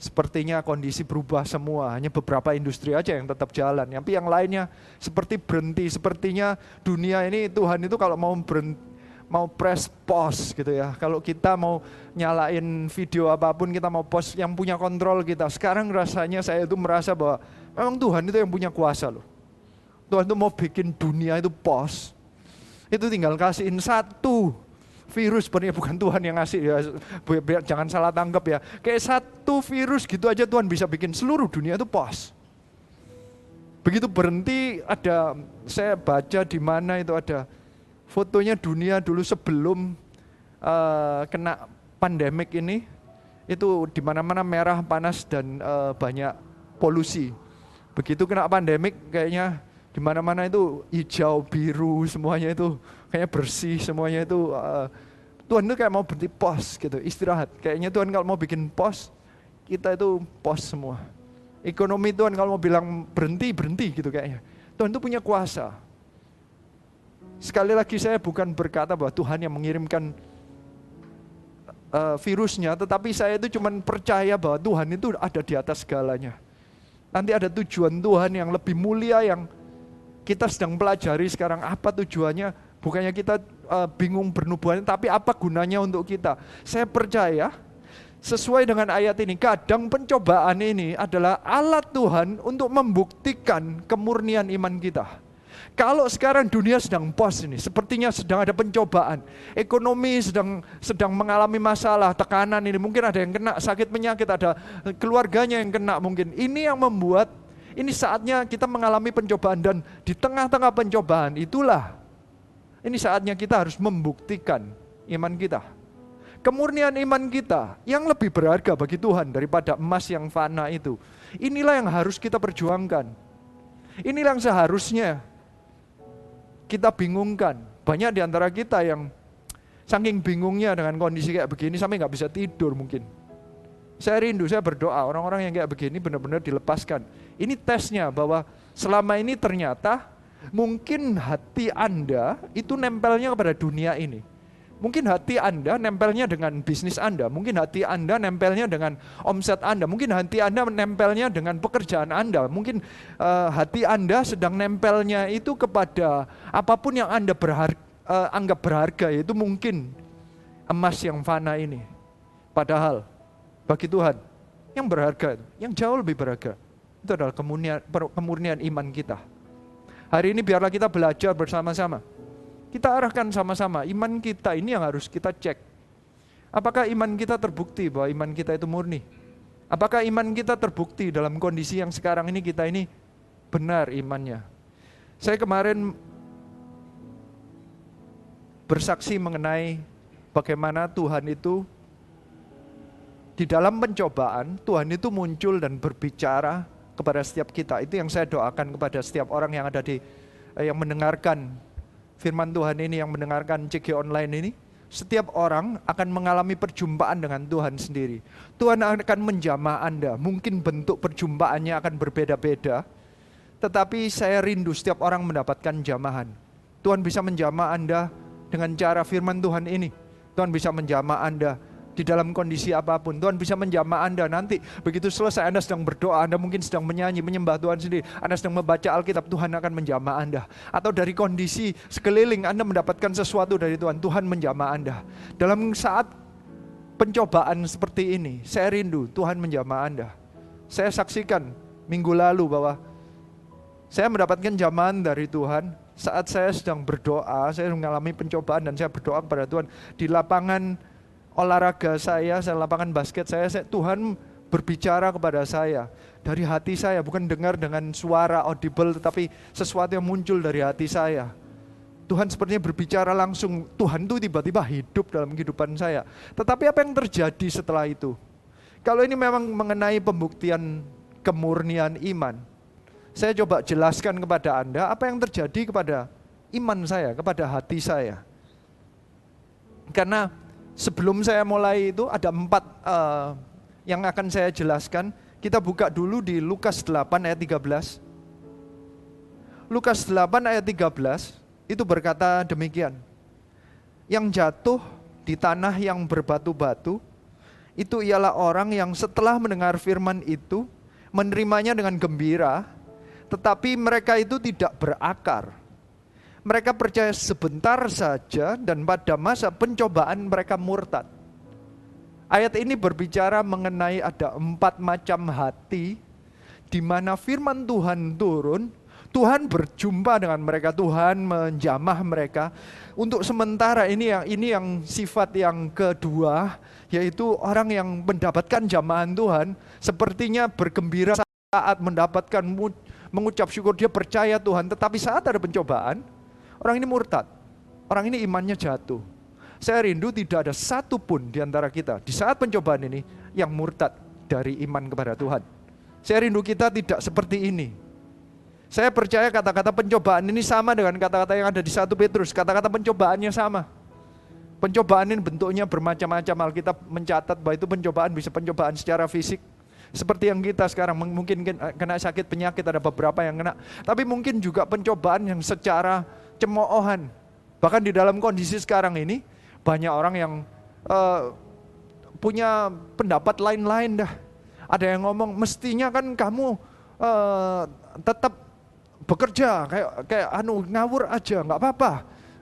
Speaker 3: sepertinya kondisi berubah semua. Hanya beberapa industri aja yang tetap jalan. Tapi yang lainnya seperti berhenti. Sepertinya dunia ini Tuhan itu kalau mau berhenti, mau press pause gitu ya. Kalau kita mau nyalain video apa pun, kita mau pause yang punya kontrol kita. Sekarang rasanya saya itu merasa bahwa memang Tuhan itu yang punya kuasa loh. Tuhan itu mau bikin dunia itu pause. Itu tinggal kasihin satu virus sebenarnya bukan Tuhan yang ngasih ya. Jangan salah tangkap ya. Kayak satu virus gitu aja Tuhan bisa bikin seluruh dunia itu pos begitu berhenti ada saya baca di mana itu ada fotonya dunia dulu sebelum uh, kena pandemik ini. Itu di mana-mana merah panas dan uh, banyak polusi. Begitu kena pandemik kayaknya di mana-mana itu hijau biru semuanya itu kayaknya bersih semuanya itu uh, Tuhan itu kayak mau berhenti pos gitu istirahat. Kayaknya Tuhan kalau mau bikin pos kita itu pos semua. Ekonomi Tuhan kalau mau bilang berhenti berhenti gitu kayaknya. Tuhan itu punya kuasa. Sekali lagi saya bukan berkata bahwa Tuhan yang mengirimkan uh, virusnya tetapi saya itu cuma percaya bahwa Tuhan itu ada di atas segalanya. Nanti ada tujuan Tuhan yang lebih mulia yang kita sedang pelajari sekarang. Apa tujuannya bukannya kita uh, bingung bernubuatan tapi apa gunanya untuk kita? Saya percaya sesuai dengan ayat ini kadang pencobaan ini adalah alat Tuhan untuk membuktikan kemurnian iman kita. Kalau sekarang dunia sedang pos ini, sepertinya sedang ada pencobaan, ekonomi sedang sedang mengalami masalah, tekanan ini, mungkin ada yang kena sakit penyakit, ada keluarganya yang kena mungkin. Ini yang membuat ini saatnya kita mengalami pencobaan dan di tengah-tengah pencobaan itulah ini saatnya kita harus membuktikan iman kita. Kemurnian iman kita yang lebih berharga bagi Tuhan daripada emas yang fana itu. Inilah yang harus kita perjuangkan. Inilah yang seharusnya kita bingungkan. Banyak di antara kita yang saking bingungnya dengan kondisi kayak begini sampai nggak bisa tidur mungkin. Saya rindu, saya berdoa orang-orang yang kayak begini benar-benar dilepaskan. Ini tesnya bahwa selama ini ternyata Mungkin hati Anda itu nempelnya kepada dunia ini. Mungkin hati Anda nempelnya dengan bisnis Anda, mungkin hati Anda nempelnya dengan omset Anda, mungkin hati Anda nempelnya dengan pekerjaan Anda, mungkin uh, hati Anda sedang nempelnya itu kepada apa pun yang Anda berharga, uh, anggap berharga, itu mungkin emas yang fana ini. Padahal bagi Tuhan yang berharga, yang jauh lebih berharga, itu adalah kemurnian, kemurnian iman kita. Hari ini biarlah kita belajar bersama-sama kita arahkan sama-sama, iman kita ini yang harus kita cek. Apakah iman kita terbukti bahwa iman kita itu murni? Apakah iman kita terbukti dalam kondisi yang sekarang ini kita ini benar imannya? Saya kemarin bersaksi mengenai bagaimana Tuhan itu di dalam pencobaan, Tuhan itu muncul dan berbicara kepada setiap kita. Itu yang saya doakan kepada setiap orang yang ada di eh, yang mendengarkan firman Tuhan ini yang mendengarkan CG online ini, setiap orang akan mengalami perjumpaan dengan Tuhan sendiri. Tuhan akan menjamah Anda. Mungkin bentuk perjumpaannya akan berbeda-beda, tetapi saya rindu setiap orang mendapatkan jamahan. Tuhan bisa menjamah Anda dengan cara firman Tuhan ini. Tuhan bisa menjamah Anda di dalam kondisi apa pun. Tuhan bisa menjamah Anda nanti. Begitu selesai Anda sedang berdoa, Anda mungkin sedang menyanyi, menyembah Tuhan sendiri. Anda sedang membaca Alkitab, Tuhan akan menjamah Anda. Atau dari kondisi sekeliling Anda mendapatkan sesuatu dari Tuhan, Tuhan menjamah Anda. Dalam saat pencobaan seperti ini, saya rindu Tuhan menjamah Anda. Saya saksikan minggu lalu bahwa saya mendapatkan jamahan dari Tuhan saat saya sedang berdoa, saya mengalami pencobaan dan saya berdoa kepada Tuhan di lapangan olahraga saya, saya lapangan basket saya, saya Tuhan berbicara kepada saya dari hati saya, bukan dengar dengan suara audible, tetapi sesuatu yang muncul dari hati saya. Tuhan sepertinya berbicara langsung, Tuhan itu tiba-tiba hidup dalam kehidupan saya. Tetapi apa yang terjadi setelah itu? Kalau ini memang mengenai pembuktian kemurnian iman, saya coba jelaskan kepada Anda apa yang terjadi kepada iman saya, kepada hati saya. Karena sebelum saya mulai itu ada empat uh, yang akan saya jelaskan. Kita buka dulu di Lukas 8 ayat 13. Lukas 8 ayat 13 itu berkata demikian. Yang jatuh di tanah yang berbatu-batu itu ialah orang yang setelah mendengar firman itu menerimanya dengan gembira, tetapi mereka itu tidak berakar mereka percaya sebentar saja dan pada masa pencobaan mereka murtad. Ayat ini berbicara mengenai ada empat macam hati di mana firman Tuhan turun, Tuhan berjumpa dengan mereka, Tuhan menjamah mereka. Untuk sementara ini yang ini yang sifat yang kedua yaitu orang yang mendapatkan jamahan Tuhan sepertinya bergembira saat mendapatkan mengucap syukur dia percaya Tuhan, tetapi saat ada pencobaan, Orang ini murtad. Orang ini imannya jatuh. Saya rindu tidak ada satu pun di antara kita di saat pencobaan ini yang murtad dari iman kepada Tuhan. Saya rindu kita tidak seperti ini. Saya percaya kata-kata pencobaan ini sama dengan kata-kata yang ada di satu Petrus. Kata-kata pencobaannya sama. Pencobaan ini bentuknya bermacam-macam. Alkitab mencatat bahwa itu pencobaan bisa pencobaan secara fisik. Seperti yang kita sekarang mungkin kena sakit penyakit ada beberapa yang kena. Tapi mungkin juga pencobaan yang secara cemoohan. Bahkan di dalam kondisi sekarang ini banyak orang yang uh, punya pendapat lain-lain dah. Ada yang ngomong mestinya kan kamu uh, tetap bekerja kayak kayak anu ngawur aja nggak apa-apa.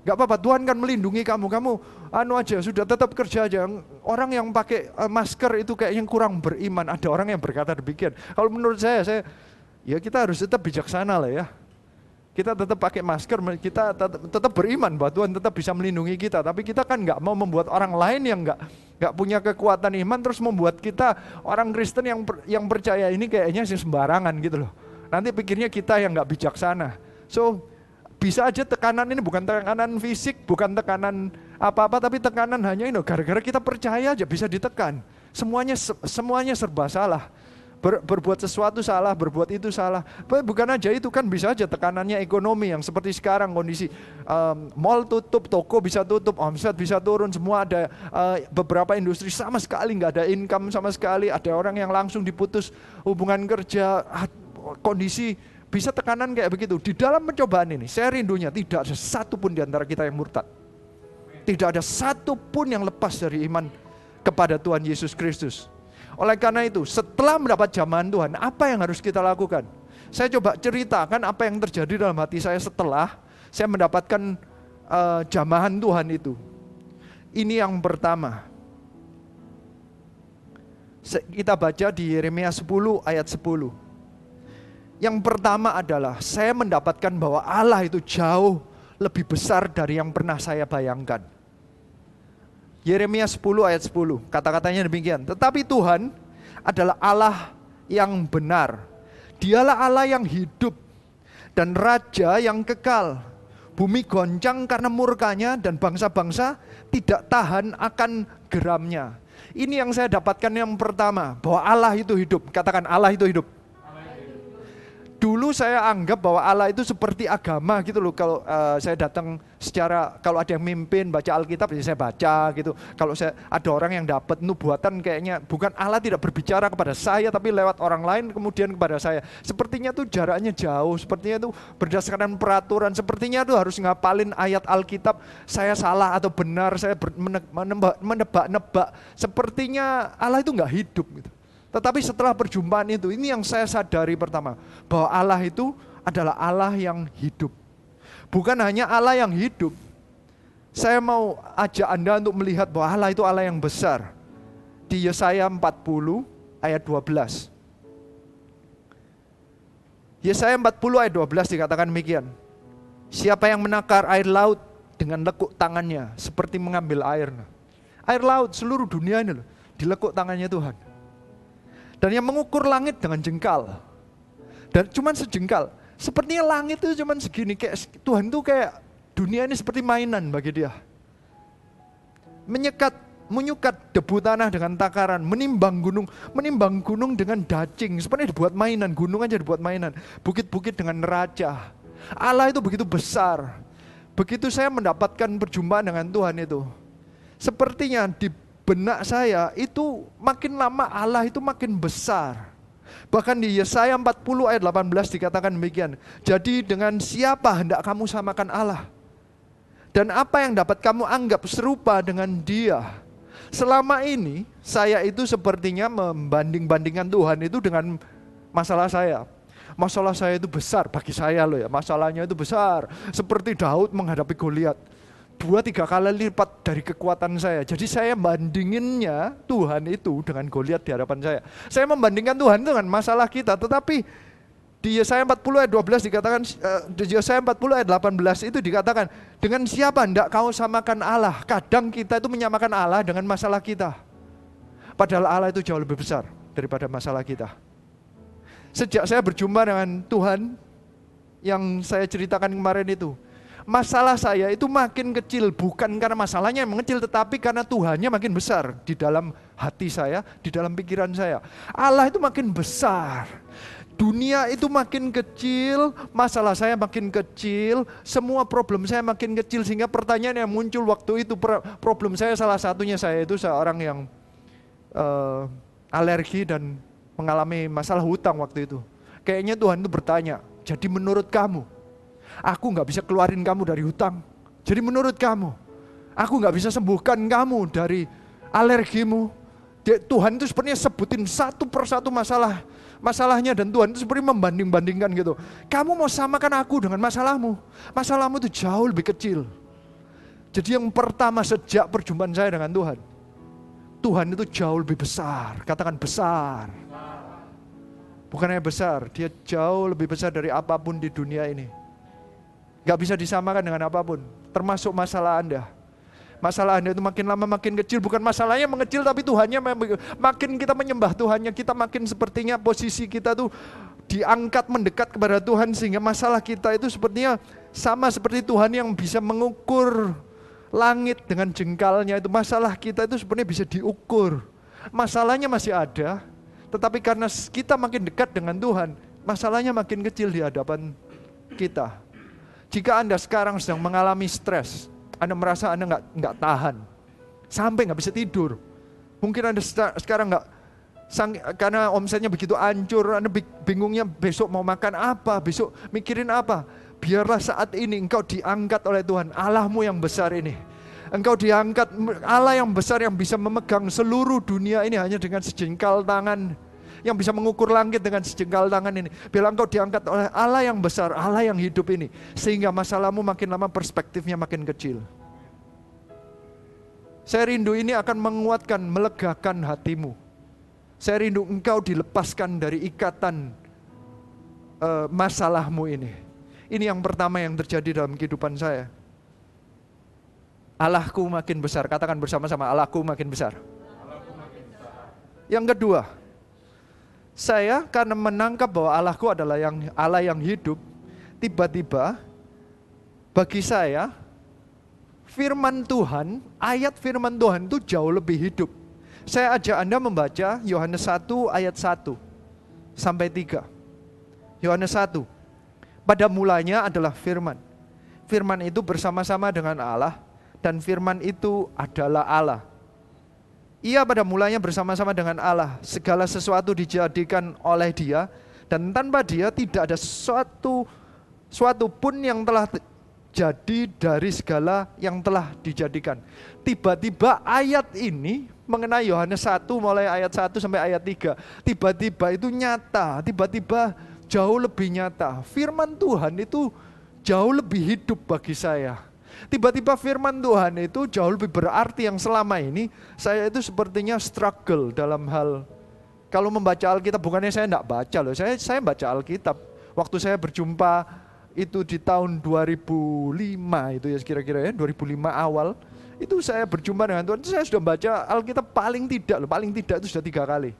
Speaker 3: Nggak apa-apa Tuhan kan melindungi kamu. Kamu anu aja sudah tetap kerja aja. Orang yang pakai uh, masker itu kayak yang kurang beriman. Ada orang yang berkata demikian. Kalau menurut saya saya ya kita harus tetap bijaksana lah ya kita tetap pakai masker, kita tetap, tetap beriman bahwa Tuhan tetap bisa melindungi kita. Tapi kita kan nggak mau membuat orang lain yang nggak nggak punya kekuatan iman terus membuat kita orang Kristen yang yang percaya ini kayaknya sih sembarangan gitu loh. Nanti pikirnya kita yang nggak bijaksana. So bisa aja tekanan ini bukan tekanan fisik, bukan tekanan apa-apa, tapi tekanan hanya ini gara-gara kita percaya aja bisa ditekan. Semuanya semuanya serba salah ber, berbuat sesuatu salah, berbuat itu salah. Bukan aja itu kan bisa aja tekanannya ekonomi yang seperti sekarang kondisi um, mall tutup, toko bisa tutup, omset bisa turun, semua ada uh, beberapa industri sama sekali nggak ada income sama sekali, ada orang yang langsung diputus hubungan kerja, kondisi Bisa tekanan kayak begitu. Di dalam pencobaan ini, saya rindunya tidak ada satu pun di antara kita yang murtad. Tidak ada satu pun yang lepas dari iman kepada Tuhan Yesus Kristus. Oleh karena itu, setelah mendapat jamahan Tuhan, apa yang harus kita lakukan? Saya coba ceritakan apa yang terjadi dalam hati saya setelah saya mendapatkan uh, jamahan Tuhan itu. Ini yang pertama. Kita baca di Yeremia 10 ayat 10. Yang pertama adalah saya mendapatkan bahwa Allah itu jauh lebih besar dari yang pernah saya bayangkan. Yeremia 10 ayat 10, kata-katanya demikian. Tetapi Tuhan adalah Allah yang benar. Dialah Allah yang hidup dan raja yang kekal. Bumi goncang karena murkanya dan bangsa-bangsa tidak tahan akan geramnya. Ini yang saya dapatkan yang pertama, bahwa Allah itu hidup. Katakan Allah itu hidup. Dulu saya anggap bahwa Allah itu seperti agama gitu loh. Kalau uh, saya datang secara kalau ada yang mimpin baca Alkitab ya saya baca gitu. Kalau saya ada orang yang dapat nubuatan kayaknya bukan Allah tidak berbicara kepada saya tapi lewat orang lain kemudian kepada saya. Sepertinya tuh jaraknya jauh, sepertinya tuh berdasarkan peraturan, sepertinya tuh harus ngapalin ayat Alkitab saya salah atau benar, saya menebak-nebak. Sepertinya Allah itu nggak hidup gitu. Tetapi setelah perjumpaan itu, ini yang saya sadari pertama, bahwa Allah itu adalah Allah yang hidup. Bukan hanya Allah yang hidup. Saya mau ajak Anda untuk melihat bahwa Allah itu Allah yang besar. Di Yesaya 40 ayat 12. Yesaya 40 ayat 12 dikatakan demikian. Siapa yang menakar air laut dengan lekuk tangannya seperti mengambil air. Air laut seluruh dunia ini loh, dilekuk tangannya Tuhan. Dan yang mengukur langit dengan jengkal. Dan cuman sejengkal. Sepertinya langit itu cuman segini. Kayak Tuhan itu kayak dunia ini seperti mainan bagi dia. Menyekat, menyukat debu tanah dengan takaran, menimbang gunung, menimbang gunung dengan dacing. Sepertinya dibuat mainan, gunung aja dibuat mainan. Bukit-bukit dengan neraca. Allah itu begitu besar. Begitu saya mendapatkan perjumpaan dengan Tuhan itu. Sepertinya di benak saya itu makin lama Allah itu makin besar. Bahkan di Yesaya 40 ayat 18 dikatakan demikian. Jadi dengan siapa hendak kamu samakan Allah? Dan apa yang dapat kamu anggap serupa dengan dia? Selama ini saya itu sepertinya membanding-bandingkan Tuhan itu dengan masalah saya. Masalah saya itu besar bagi saya loh ya, masalahnya itu besar. Seperti Daud menghadapi Goliat dua tiga kali lipat dari kekuatan saya. Jadi saya bandinginnya Tuhan itu dengan Goliat di hadapan saya. Saya membandingkan Tuhan dengan masalah kita, tetapi di Yesaya 40 ayat 12 dikatakan uh, di Yesaya 40 ayat 18 itu dikatakan dengan siapa hendak kau samakan Allah? Kadang kita itu menyamakan Allah dengan masalah kita. Padahal Allah itu jauh lebih besar daripada masalah kita. Sejak saya berjumpa dengan Tuhan yang saya ceritakan kemarin itu, masalah saya itu makin kecil bukan karena masalahnya yang mengecil tetapi karena Tuhannya makin besar di dalam hati saya, di dalam pikiran saya. Allah itu makin besar. Dunia itu makin kecil, masalah saya makin kecil, semua problem saya makin kecil sehingga pertanyaan yang muncul waktu itu problem saya salah satunya saya itu seorang yang uh, alergi dan mengalami masalah hutang waktu itu. Kayaknya Tuhan itu bertanya, jadi menurut kamu Aku nggak bisa keluarin kamu dari hutang. Jadi menurut kamu, aku nggak bisa sembuhkan kamu dari alergimu. Tuhan itu sebenarnya sebutin satu persatu masalah masalahnya dan Tuhan itu seperti membanding-bandingkan gitu. Kamu mau samakan aku dengan masalahmu. Masalahmu itu jauh lebih kecil. Jadi yang pertama sejak perjumpaan saya dengan Tuhan, Tuhan itu jauh lebih besar. Katakan besar. Bukan hanya besar, dia jauh lebih besar dari apa pun di dunia ini. Gak bisa disamakan dengan apa pun, termasuk masalah Anda. Masalah Anda itu makin lama makin kecil, bukan masalahnya mengecil tapi Tuhannya makin kita menyembah Tuhannya, kita makin sepertinya posisi kita tuh diangkat mendekat kepada Tuhan sehingga masalah kita itu sepertinya sama seperti Tuhan yang bisa mengukur langit dengan jengkalnya itu masalah kita itu sebenarnya bisa diukur. Masalahnya masih ada, tetapi karena kita makin dekat dengan Tuhan, masalahnya makin kecil di hadapan kita. Jika Anda sekarang sedang mengalami stres, Anda merasa Anda nggak nggak tahan, sampai nggak bisa tidur. Mungkin Anda sekarang nggak karena omsetnya begitu hancur, Anda bingungnya besok mau makan apa, besok mikirin apa. Biarlah saat ini engkau diangkat oleh Tuhan, Allahmu yang besar ini. Engkau diangkat, Allah yang besar yang bisa memegang seluruh dunia ini hanya dengan sejengkal tangan. Yang bisa mengukur langit dengan sejengkal tangan ini. Bila engkau diangkat oleh Allah yang besar, Allah yang hidup ini. Sehingga masalahmu makin lama perspektifnya makin kecil. Saya rindu ini akan menguatkan, melegakan hatimu. Saya rindu engkau dilepaskan dari ikatan uh, masalahmu ini. Ini yang pertama yang terjadi dalam kehidupan saya. Allahku makin besar. Katakan bersama-sama, Allahku makin besar. Yang kedua, saya karena menangkap bahwa Allahku adalah yang Allah yang hidup, tiba-tiba bagi saya firman Tuhan, ayat firman Tuhan itu jauh lebih hidup. Saya ajak Anda membaca Yohanes 1 ayat 1 sampai 3. Yohanes 1. Pada mulanya adalah firman. Firman itu bersama-sama dengan Allah dan firman itu adalah Allah. Ia pada mulanya bersama-sama dengan Allah. Segala sesuatu dijadikan oleh Dia dan tanpa Dia tidak ada sesuatu suatu pun yang telah jadi dari segala yang telah dijadikan. Tiba-tiba ayat ini mengenai Yohanes 1 mulai ayat 1 sampai ayat 3. Tiba-tiba itu nyata, tiba-tiba jauh lebih nyata. Firman Tuhan itu jauh lebih hidup bagi saya Tiba-tiba firman Tuhan itu jauh lebih berarti yang selama ini saya itu sepertinya struggle dalam hal kalau membaca Alkitab bukannya saya tidak baca loh, saya saya baca Alkitab. Waktu saya berjumpa itu di tahun 2005 itu ya kira-kira ya 2005 awal itu saya berjumpa dengan Tuhan saya sudah baca Alkitab paling tidak loh paling tidak itu sudah tiga kali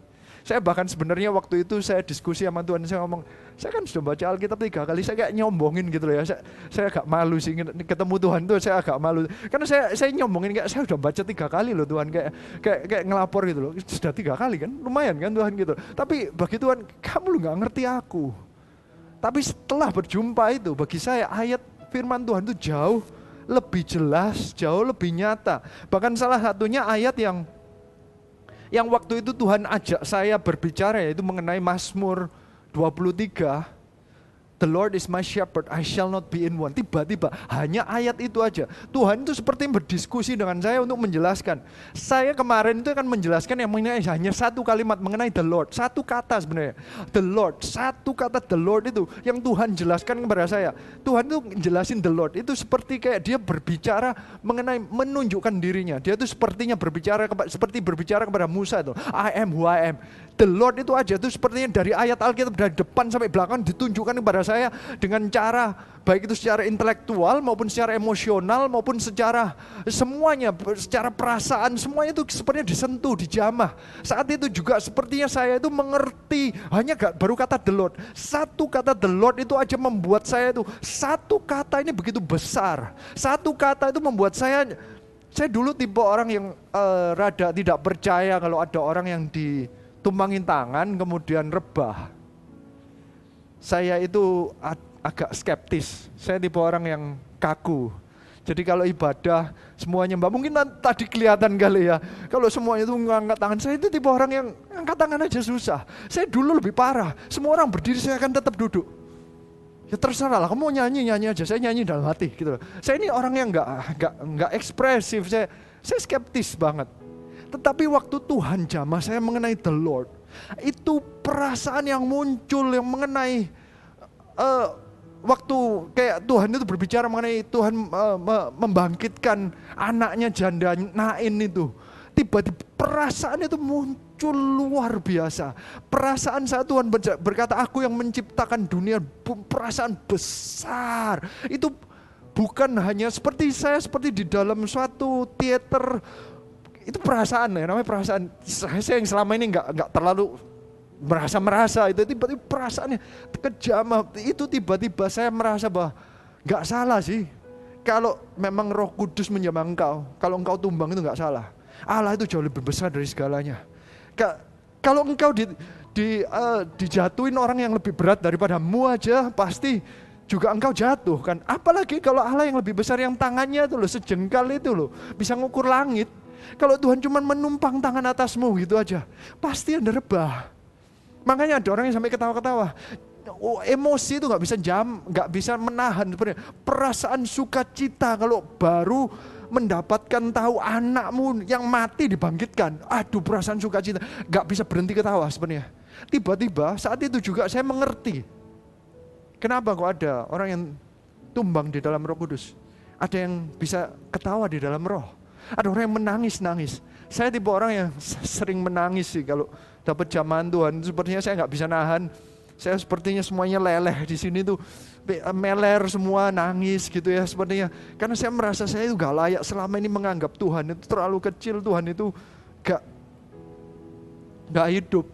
Speaker 3: saya bahkan sebenarnya waktu itu saya diskusi sama Tuhan, saya ngomong, saya kan sudah baca Alkitab tiga kali, saya kayak nyombongin gitu loh ya. Saya, saya agak malu sih ketemu Tuhan tuh saya agak malu. Karena saya saya nyombongin kayak saya sudah baca tiga kali loh Tuhan kayak kayak kayak ngelapor gitu loh. Sudah tiga kali kan, lumayan kan Tuhan gitu. Tapi bagi Tuhan, kamu lu nggak ngerti aku. Tapi setelah berjumpa itu, bagi saya ayat firman Tuhan itu jauh lebih jelas, jauh lebih nyata. Bahkan salah satunya ayat yang yang waktu itu Tuhan ajak saya berbicara yaitu mengenai Mazmur 23 The Lord is my shepherd, I shall not be in want. Tiba-tiba hanya ayat itu aja. Tuhan itu seperti berdiskusi dengan saya untuk menjelaskan. Saya kemarin itu akan menjelaskan yang mengenai hanya satu kalimat mengenai the Lord. Satu kata sebenarnya. The Lord, satu kata the Lord itu yang Tuhan jelaskan kepada saya. Tuhan itu jelasin the Lord itu seperti kayak dia berbicara mengenai menunjukkan dirinya. Dia itu sepertinya berbicara seperti berbicara kepada Musa itu. I am who I am. The Lord itu aja. Itu sepertinya dari ayat Alkitab dari depan sampai belakang ditunjukkan kepada saya dengan cara baik itu secara intelektual maupun secara emosional maupun secara semuanya secara perasaan semuanya itu sepertinya disentuh dijamah. Saat itu juga sepertinya saya itu mengerti. Hanya gak baru kata the Lord. Satu kata the Lord itu aja membuat saya itu satu kata ini begitu besar. Satu kata itu membuat saya saya dulu tipe orang yang uh, rada tidak percaya kalau ada orang yang di tumbangin tangan kemudian rebah. Saya itu agak skeptis. Saya tipe orang yang kaku. Jadi kalau ibadah semuanya mbak mungkin tadi kelihatan kali ya. Kalau semuanya itu ngangkat tangan saya itu tipe orang yang angkat tangan aja susah. Saya dulu lebih parah. Semua orang berdiri saya akan tetap duduk. Ya terserah lah, kamu nyanyi nyanyi aja. Saya nyanyi dalam hati gitu. Saya ini orang yang nggak nggak nggak ekspresif. Saya saya skeptis banget. Tetapi waktu Tuhan jamah saya mengenai the Lord, itu perasaan yang muncul yang mengenai uh, waktu kayak Tuhan itu berbicara mengenai Tuhan uh, membangkitkan anaknya janda Nain itu. Tiba-tiba perasaan itu muncul luar biasa. Perasaan saat Tuhan berkata, aku yang menciptakan dunia, perasaan besar. Itu bukan hanya seperti saya, seperti di dalam suatu teater itu perasaan ya namanya perasaan. Saya yang selama ini nggak nggak terlalu merasa merasa itu tiba-tiba perasaannya kejam. Itu tiba-tiba saya merasa bahwa nggak salah sih. Kalau memang Roh Kudus menjamah engkau kalau engkau tumbang itu nggak salah. Allah itu jauh lebih besar dari segalanya. Kalau engkau di, di uh, dijatuhin orang yang lebih berat daripada mu aja pasti juga engkau jatuh kan. Apalagi kalau Allah yang lebih besar yang tangannya itu loh, sejengkal itu loh, bisa ngukur langit. Kalau Tuhan cuma menumpang tangan atasmu gitu aja, pasti Anda rebah. Makanya ada orang yang sampai ketawa-ketawa. Oh, emosi itu nggak bisa jam, nggak bisa menahan sebenarnya. Perasaan sukacita kalau baru mendapatkan tahu anakmu yang mati dibangkitkan. Aduh perasaan sukacita, nggak bisa berhenti ketawa sebenarnya. Tiba-tiba saat itu juga saya mengerti Kenapa kok ada orang yang tumbang di dalam roh kudus? Ada yang bisa ketawa di dalam roh. Ada orang yang menangis-nangis. Saya tipe orang yang sering menangis sih kalau dapat zaman Tuhan. Sepertinya saya nggak bisa nahan. Saya sepertinya semuanya leleh di sini tuh meler semua nangis gitu ya sepertinya. Karena saya merasa saya itu gak layak selama ini menganggap Tuhan itu terlalu kecil. Tuhan itu gak gak hidup.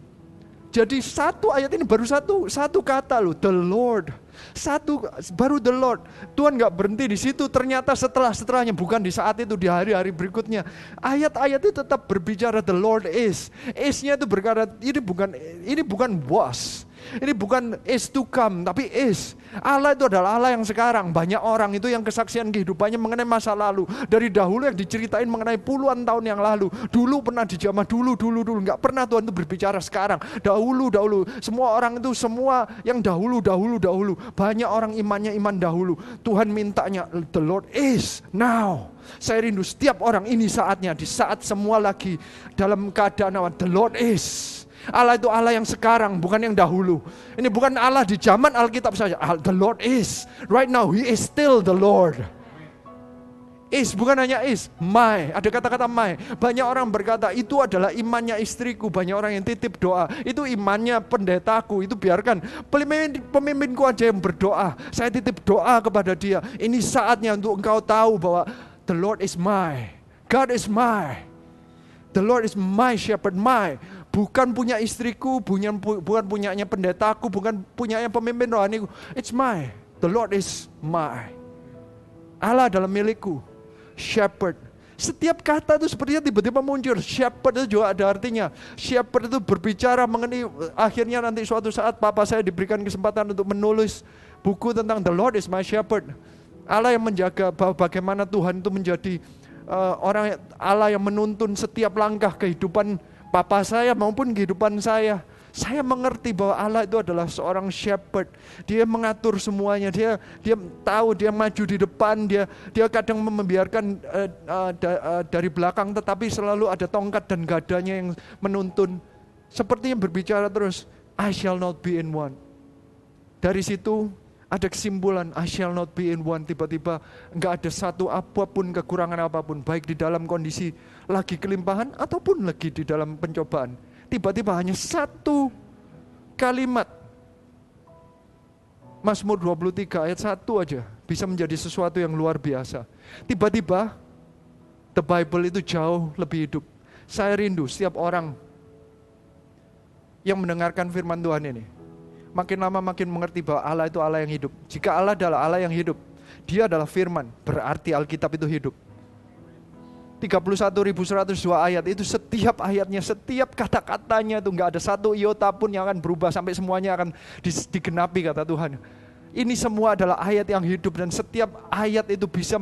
Speaker 3: Jadi satu ayat ini baru satu satu kata loh, the Lord. Satu baru the Lord. Tuhan nggak berhenti di situ. Ternyata setelah setelahnya bukan di saat itu di hari-hari berikutnya. Ayat-ayat itu tetap berbicara the Lord is. Is-nya itu berkata ini bukan ini bukan was. Ini bukan is to come, tapi is. Allah itu adalah Allah yang sekarang. Banyak orang itu yang kesaksian kehidupannya mengenai masa lalu. Dari dahulu yang diceritain mengenai puluhan tahun yang lalu. Dulu pernah di zaman dulu, dulu, dulu. Enggak pernah Tuhan itu berbicara sekarang. Dahulu, dahulu. Semua orang itu semua yang dahulu, dahulu, dahulu. Banyak orang imannya iman dahulu. Tuhan mintanya, the Lord is now. Saya rindu setiap orang ini saatnya. Di saat semua lagi dalam keadaan awan. The Lord is. Allah itu Allah yang sekarang, bukan yang dahulu. Ini bukan Allah di zaman Alkitab saja. The Lord is. Right now, He is still the Lord. Is, bukan hanya is, my. Ada kata-kata my. Banyak orang berkata, itu adalah imannya istriku. Banyak orang yang titip doa. Itu imannya pendetaku. Itu biarkan pemimpin, pemimpinku aja yang berdoa. Saya titip doa kepada dia. Ini saatnya untuk engkau tahu bahwa the Lord is my. God is my. The Lord is my shepherd, my bukan punya istriku, bukan, bukan punyanya pendetaku, bukan punyanya pemimpin rohaniku. It's my. The Lord is my. Allah adalah milikku. Shepherd. Setiap kata itu sepertinya tiba-tiba muncul. Shepherd itu juga ada artinya. Shepherd itu berbicara mengenai akhirnya nanti suatu saat papa saya diberikan kesempatan untuk menulis buku tentang The Lord is my shepherd. Allah yang menjaga bagaimana Tuhan itu menjadi uh, orang Allah yang menuntun setiap langkah kehidupan papa saya maupun kehidupan saya. Saya mengerti bahwa Allah itu adalah seorang shepherd. Dia mengatur semuanya. Dia dia tahu dia maju di depan. Dia dia kadang membiarkan uh, uh, da, uh, dari belakang, tetapi selalu ada tongkat dan gadanya yang menuntun. Seperti yang berbicara terus, I shall not be in one. Dari situ ada kesimpulan I shall not be in one. Tiba-tiba nggak ada satu apa pun kekurangan apa pun, baik di dalam kondisi lagi kelimpahan ataupun lagi di dalam pencobaan. Tiba-tiba hanya satu kalimat Mazmur 23 ayat 1 aja bisa menjadi sesuatu yang luar biasa. Tiba-tiba the Bible itu jauh lebih hidup. Saya rindu setiap orang yang mendengarkan firman Tuhan ini. Makin lama makin mengerti bahwa Allah itu Allah yang hidup. Jika Allah adalah Allah yang hidup, dia adalah firman, berarti Alkitab itu hidup. 31.102 ayat itu setiap ayatnya, setiap kata-katanya itu nggak ada satu iota pun yang akan berubah sampai semuanya akan digenapi kata Tuhan. Ini semua adalah ayat yang hidup dan setiap ayat itu bisa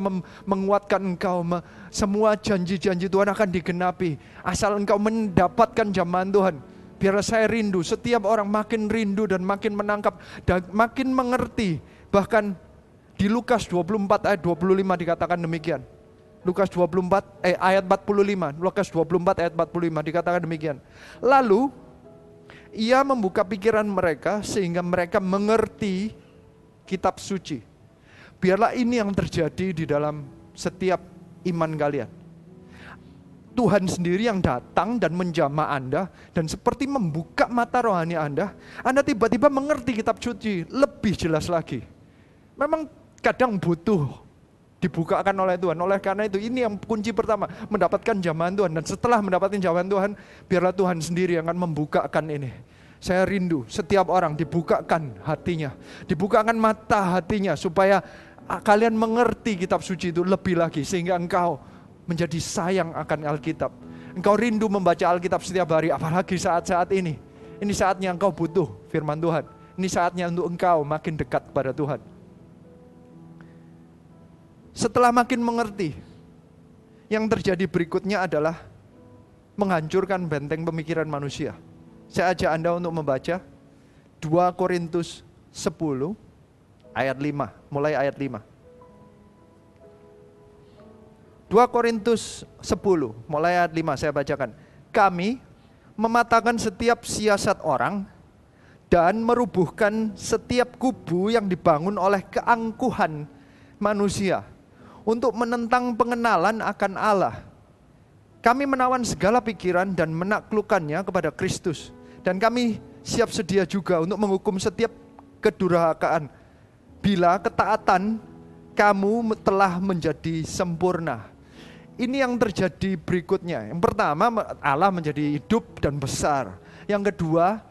Speaker 3: menguatkan engkau. Semua janji-janji Tuhan akan digenapi. Asal engkau mendapatkan zaman Tuhan. Biar saya rindu, setiap orang makin rindu dan makin menangkap dan makin mengerti. Bahkan di Lukas 24 ayat 25 dikatakan demikian. Lukas 24 eh ayat 45. Lukas 24 ayat 45 dikatakan demikian. Lalu ia membuka pikiran mereka sehingga mereka mengerti kitab suci. Biarlah ini yang terjadi di dalam setiap iman kalian. Tuhan sendiri yang datang dan menjamah Anda dan seperti membuka mata rohani Anda, Anda tiba-tiba mengerti kitab suci lebih jelas lagi. Memang kadang butuh dibukakan oleh Tuhan. Oleh karena itu ini yang kunci pertama, mendapatkan zaman Tuhan. Dan setelah mendapatkan zaman Tuhan, biarlah Tuhan sendiri yang akan membukakan ini. Saya rindu setiap orang dibukakan hatinya, dibukakan mata hatinya supaya kalian mengerti kitab suci itu lebih lagi sehingga engkau menjadi sayang akan Alkitab. Engkau rindu membaca Alkitab setiap hari apalagi saat-saat ini. Ini saatnya engkau butuh firman Tuhan. Ini saatnya untuk engkau makin dekat pada Tuhan. Setelah makin mengerti, yang terjadi berikutnya adalah menghancurkan benteng pemikiran manusia. Saya ajak Anda untuk membaca 2 Korintus 10 ayat 5, mulai ayat 5. 2 Korintus 10, mulai ayat 5 saya bacakan. Kami mematahkan setiap siasat orang dan merubuhkan setiap kubu yang dibangun oleh keangkuhan manusia untuk menentang pengenalan akan Allah. Kami menawan segala pikiran dan menaklukkannya kepada Kristus. Dan kami siap sedia juga untuk menghukum setiap kedurhakaan. Bila ketaatan kamu telah menjadi sempurna. Ini yang terjadi berikutnya. Yang pertama Allah menjadi hidup dan besar. Yang kedua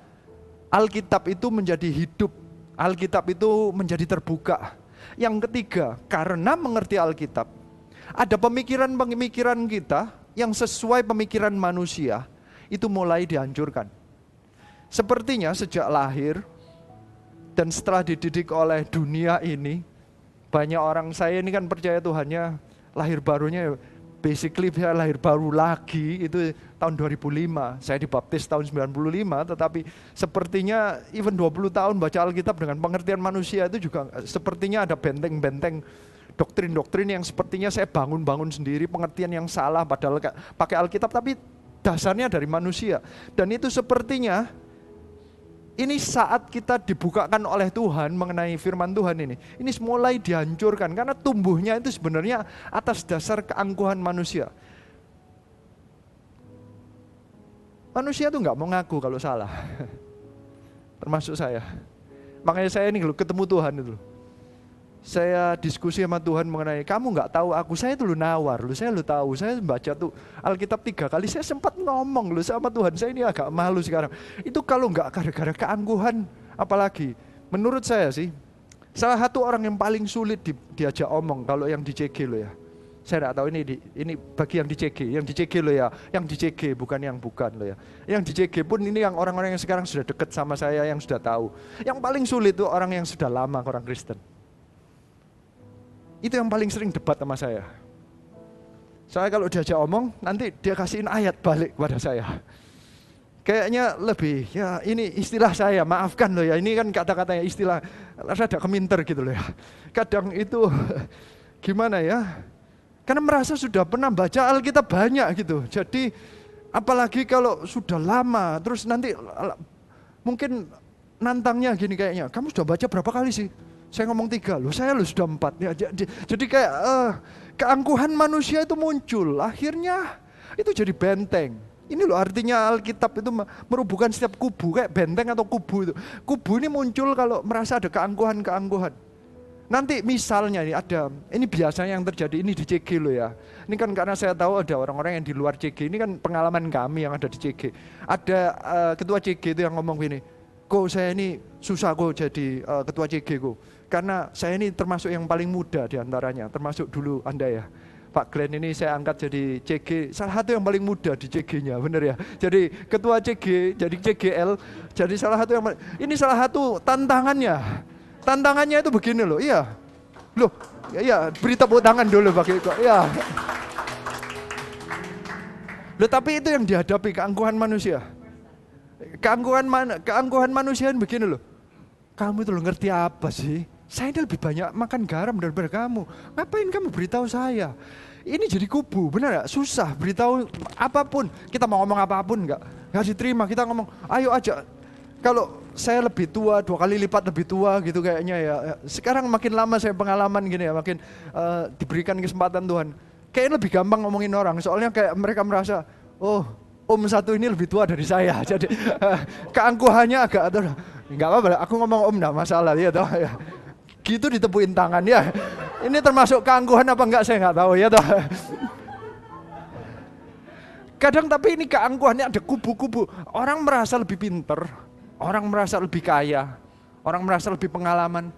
Speaker 3: Alkitab itu menjadi hidup. Alkitab itu menjadi terbuka. Yang ketiga, karena mengerti Alkitab, ada pemikiran-pemikiran kita yang sesuai pemikiran manusia, itu mulai dihancurkan. Sepertinya sejak lahir dan setelah dididik oleh dunia ini, banyak orang saya ini kan percaya Tuhannya lahir barunya basically saya lahir baru lagi itu tahun 2005. Saya dibaptis tahun 95 tetapi sepertinya even 20 tahun baca Alkitab dengan pengertian manusia itu juga sepertinya ada benteng-benteng doktrin-doktrin yang sepertinya saya bangun-bangun sendiri pengertian yang salah padahal pakai Alkitab tapi dasarnya dari manusia. Dan itu sepertinya ini saat kita dibukakan oleh Tuhan mengenai firman Tuhan ini, ini mulai dihancurkan karena tumbuhnya itu sebenarnya atas dasar keangkuhan manusia. Manusia tuh nggak mau ngaku kalau salah, termasuk saya. Makanya saya ini ketemu Tuhan itu, saya diskusi sama Tuhan mengenai kamu nggak tahu aku saya tuh lu nawar lu saya lu tahu saya baca tuh Alkitab tiga kali saya sempat ngomong lu sama Tuhan saya ini agak malu sekarang. Itu kalau nggak gara-gara keangguhan apalagi menurut saya sih salah satu orang yang paling sulit di, diajak omong kalau yang di CG lo ya. Saya nggak tahu ini di, ini bagi yang di CG yang di CG lo ya yang di CG bukan yang bukan lo ya. Yang di CG pun ini yang orang-orang yang sekarang sudah dekat sama saya yang sudah tahu. Yang paling sulit tuh orang yang sudah lama orang Kristen itu yang paling sering debat sama saya. Saya kalau diajak omong, nanti dia kasihin ayat balik kepada saya. Kayaknya lebih, ya ini istilah saya, maafkan loh ya, ini kan kata-katanya istilah, rada keminter gitu loh ya. Kadang itu, gimana ya, karena merasa sudah pernah baca Alkitab banyak gitu. Jadi apalagi kalau sudah lama, terus nanti mungkin nantangnya gini kayaknya, kamu sudah baca berapa kali sih? Saya ngomong tiga, loh saya loh sudah empat. Ya, jadi, jadi kayak uh, keangkuhan manusia itu muncul. Akhirnya itu jadi benteng. Ini loh artinya Alkitab itu merubuhkan setiap kubu kayak benteng atau kubu itu. Kubu ini muncul kalau merasa ada keangkuhan-keangkuhan. Nanti misalnya nih ada, ini biasanya yang terjadi ini di CG loh ya. Ini kan karena saya tahu ada orang-orang yang di luar CG. Ini kan pengalaman kami yang ada di CG. Ada uh, ketua CG itu yang ngomong gini, kok saya ini susah kok jadi uh, ketua CG kok. Karena saya ini termasuk yang paling muda di antaranya, termasuk dulu Anda ya. Pak Glenn ini saya angkat jadi CG, salah satu yang paling muda di CG-nya, bener ya. Jadi ketua CG, jadi CGL, jadi salah satu yang ini salah satu tantangannya. Tantangannya itu begini loh, iya. Loh, ya, ya beri tepuk tangan dulu bagi kok. Ya. Loh, tapi itu yang dihadapi keangkuhan manusia. Keangkuhan man, keangkuhan manusia begini loh. Kamu itu lo ngerti apa sih? Saya ini lebih banyak makan garam daripada kamu. Ngapain kamu beritahu saya? Ini jadi kubu, benar gak? Susah beritahu apa pun. Kita mau ngomong apa pun enggak? Enggak diterima. Kita ngomong, ayo aja. Kalau saya lebih tua, dua kali lipat lebih tua gitu kayaknya ya. Sekarang makin lama saya pengalaman gini ya, makin uh, diberikan kesempatan Tuhan. Kayaknya lebih gampang ngomongin orang. Soalnya kayak mereka merasa, oh om satu ini lebih tua dari saya. Jadi uh, keangkuhannya agak, enggak apa-apa, aku ngomong om enggak masalah ya toh ya gitu ditepuin tangan ya. Ini termasuk keangkuhan apa enggak saya enggak tahu ya toh. Kadang tapi ini keangkuhannya ada kubu-kubu. Orang merasa lebih pinter, orang merasa lebih kaya, orang merasa lebih pengalaman,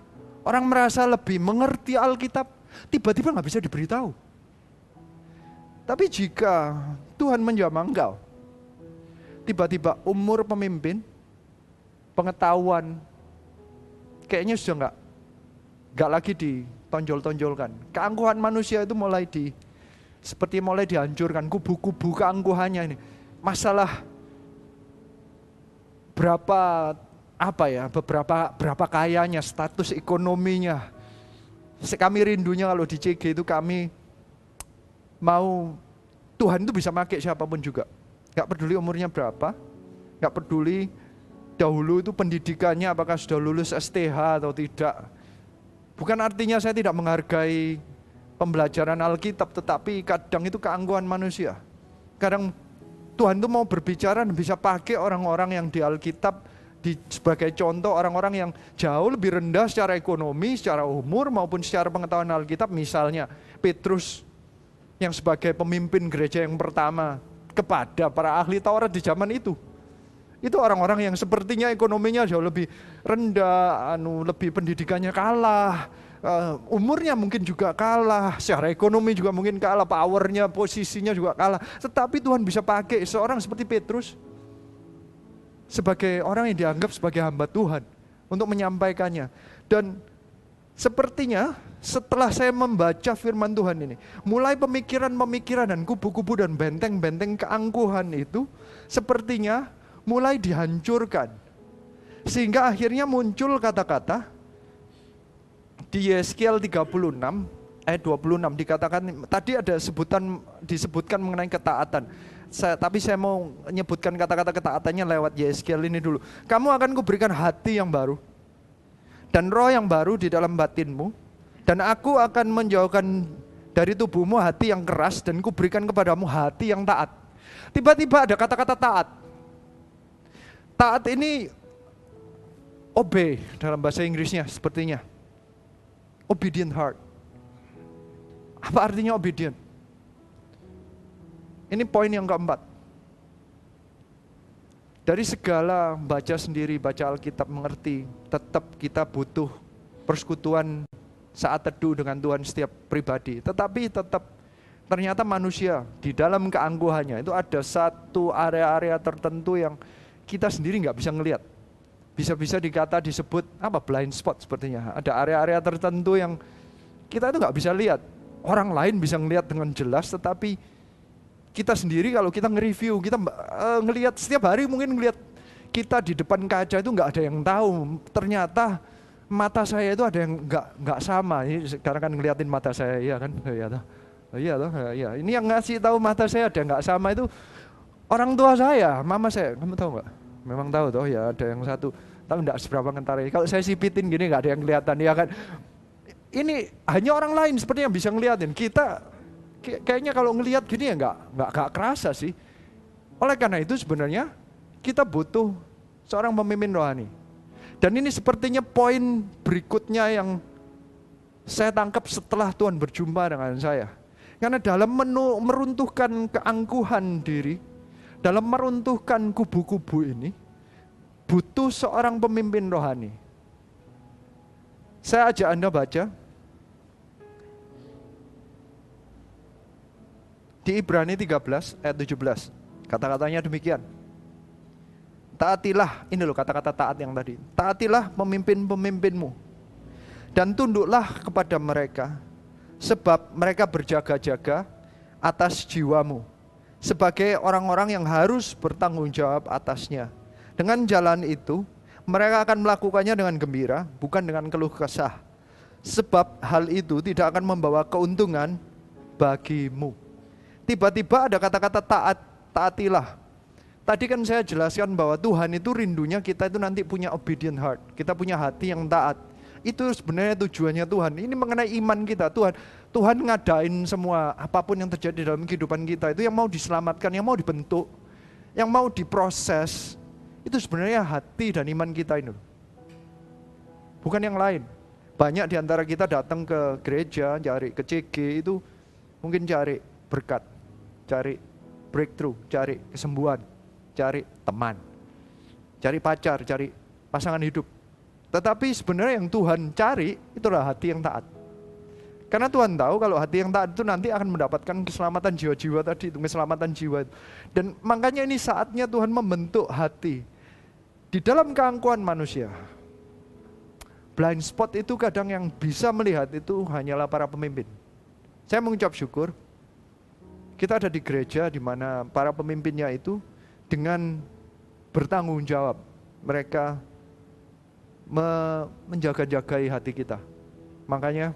Speaker 3: orang merasa lebih mengerti Alkitab, tiba-tiba nggak bisa diberitahu. Tapi jika Tuhan menjamah engkau, tiba-tiba umur pemimpin, pengetahuan, kayaknya sudah nggak Gak lagi di ditonjol-tonjolkan. Keangkuhan manusia itu mulai di seperti mulai dihancurkan kubu-kubu keangkuhannya ini. Masalah berapa apa ya beberapa berapa kayanya status ekonominya kami rindunya kalau di CG itu kami mau Tuhan itu bisa pakai siapa pun juga nggak peduli umurnya berapa nggak peduli dahulu itu pendidikannya apakah sudah lulus STH atau tidak bukan artinya saya tidak menghargai pembelajaran Alkitab tetapi kadang itu keangkuhan manusia kadang Tuhan itu mau berbicara dan bisa pakai orang-orang yang di Alkitab di, sebagai contoh orang-orang yang jauh lebih rendah secara ekonomi, secara umur maupun secara pengetahuan Alkitab. Misalnya Petrus yang sebagai pemimpin gereja yang pertama kepada para ahli Taurat di zaman itu. Itu orang-orang yang sepertinya ekonominya jauh lebih rendah, anu lebih pendidikannya kalah, uh, umurnya mungkin juga kalah, secara ekonomi juga mungkin kalah, powernya, posisinya juga kalah. Tetapi Tuhan bisa pakai seorang seperti Petrus sebagai orang yang dianggap sebagai hamba Tuhan untuk menyampaikannya. Dan sepertinya setelah saya membaca firman Tuhan ini, mulai pemikiran-pemikiran dan kubu-kubu dan benteng-benteng keangkuhan itu sepertinya mulai dihancurkan. Sehingga akhirnya muncul kata-kata di Yeskiel 36 ayat 26 dikatakan tadi ada sebutan disebutkan mengenai ketaatan. Saya, tapi saya mau menyebutkan kata-kata ketaatannya lewat Yeskiel ini dulu. Kamu akan kuberikan hati yang baru dan roh yang baru di dalam batinmu dan aku akan menjauhkan dari tubuhmu hati yang keras dan kuberikan kepadamu hati yang taat. Tiba-tiba ada kata-kata taat. Taat ini obey dalam bahasa Inggrisnya sepertinya obedient heart. Apa artinya obedient? Ini poin yang keempat. Dari segala baca sendiri, baca Alkitab, mengerti, tetap kita butuh persekutuan saat teduh dengan Tuhan setiap pribadi. Tetapi tetap ternyata manusia di dalam keangkuhannya itu ada satu area-area tertentu yang kita sendiri nggak bisa ngelihat bisa-bisa dikata disebut apa blind spot sepertinya. Ada area-area tertentu yang kita itu nggak bisa lihat. Orang lain bisa ngelihat dengan jelas, tetapi kita sendiri kalau kita nge-review, kita uh, ngelihat setiap hari mungkin ngelihat kita di depan kaca itu nggak ada yang tahu. Ternyata mata saya itu ada yang nggak nggak sama. Ini sekarang kan ngeliatin mata saya, iya kan? Iya toh. Iya toh, iya. Ini yang ngasih tahu mata saya ada nggak sama itu orang tua saya, mama saya. Kamu tahu nggak? Memang tahu toh ya ada yang satu, tapi enggak seberapa ngentari. Kalau saya sipitin gini nggak ada yang kelihatan ya kan. Ini hanya orang lain seperti yang bisa ngeliatin. Kita kayaknya kalau ngelihat gini ya nggak nggak nggak kerasa sih. Oleh karena itu sebenarnya kita butuh seorang pemimpin rohani. Dan ini sepertinya poin berikutnya yang saya tangkap setelah Tuhan berjumpa dengan saya. Karena dalam menu, meruntuhkan keangkuhan diri, dalam meruntuhkan kubu-kubu ini butuh seorang pemimpin rohani. Saya ajak Anda baca di Ibrani 13 ayat 17. Kata-katanya demikian. Taatilah, ini loh kata-kata taat yang tadi. Taatilah pemimpin-pemimpinmu dan tunduklah kepada mereka sebab mereka berjaga-jaga atas jiwamu sebagai orang-orang yang harus bertanggung jawab atasnya. Dengan jalan itu, mereka akan melakukannya dengan gembira, bukan dengan keluh kesah. Sebab hal itu tidak akan membawa keuntungan bagimu. Tiba-tiba ada kata-kata taat, taatilah. Tadi kan saya jelaskan bahwa Tuhan itu rindunya kita itu nanti punya obedient heart. Kita punya hati yang taat. Itu sebenarnya tujuannya Tuhan. Ini mengenai iman kita. Tuhan, Tuhan ngadain semua apa pun yang terjadi dalam kehidupan kita itu yang mau diselamatkan, yang mau dibentuk, yang mau diproses. Itu sebenarnya hati dan iman kita ini. Bukan yang lain. Banyak di antara kita datang ke gereja, cari ke CG itu mungkin cari berkat, cari breakthrough, cari kesembuhan, cari teman, cari pacar, cari pasangan hidup. Tetapi sebenarnya yang Tuhan cari itulah hati yang taat. Karena Tuhan tahu kalau hati yang taat itu nanti akan mendapatkan keselamatan jiwa-jiwa tadi, itu keselamatan jiwa. Dan makanya ini saatnya Tuhan membentuk hati di dalam keangkuhan manusia. blind spot itu kadang yang bisa melihat itu hanyalah para pemimpin. Saya mengucap syukur, kita ada di gereja di mana para pemimpinnya itu dengan bertanggung jawab. Mereka me- menjaga-jagai hati kita. Makanya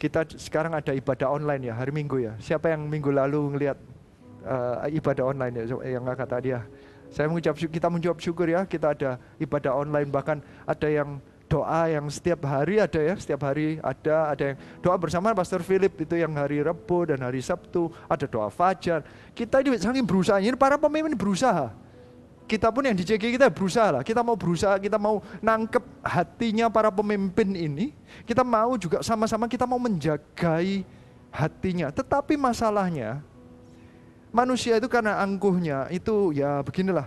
Speaker 3: kita sekarang ada ibadah online ya, hari Minggu ya. Siapa yang minggu lalu ngelihat uh, ibadah online ya, yang kata dia. Saya mengucap kita mengucap syukur ya, kita ada ibadah online bahkan ada yang doa yang setiap hari ada ya, setiap hari ada, ada yang doa bersama Pastor Philip itu yang hari Rabu dan hari Sabtu, ada doa fajar. Kita ini saking berusaha, ini para pemimpin berusaha. Kita pun yang di CG kita berusaha lah, kita mau berusaha, kita mau nangkep hatinya para pemimpin ini, kita mau juga sama-sama kita mau menjagai hatinya. Tetapi masalahnya, manusia itu karena angkuhnya itu ya beginilah.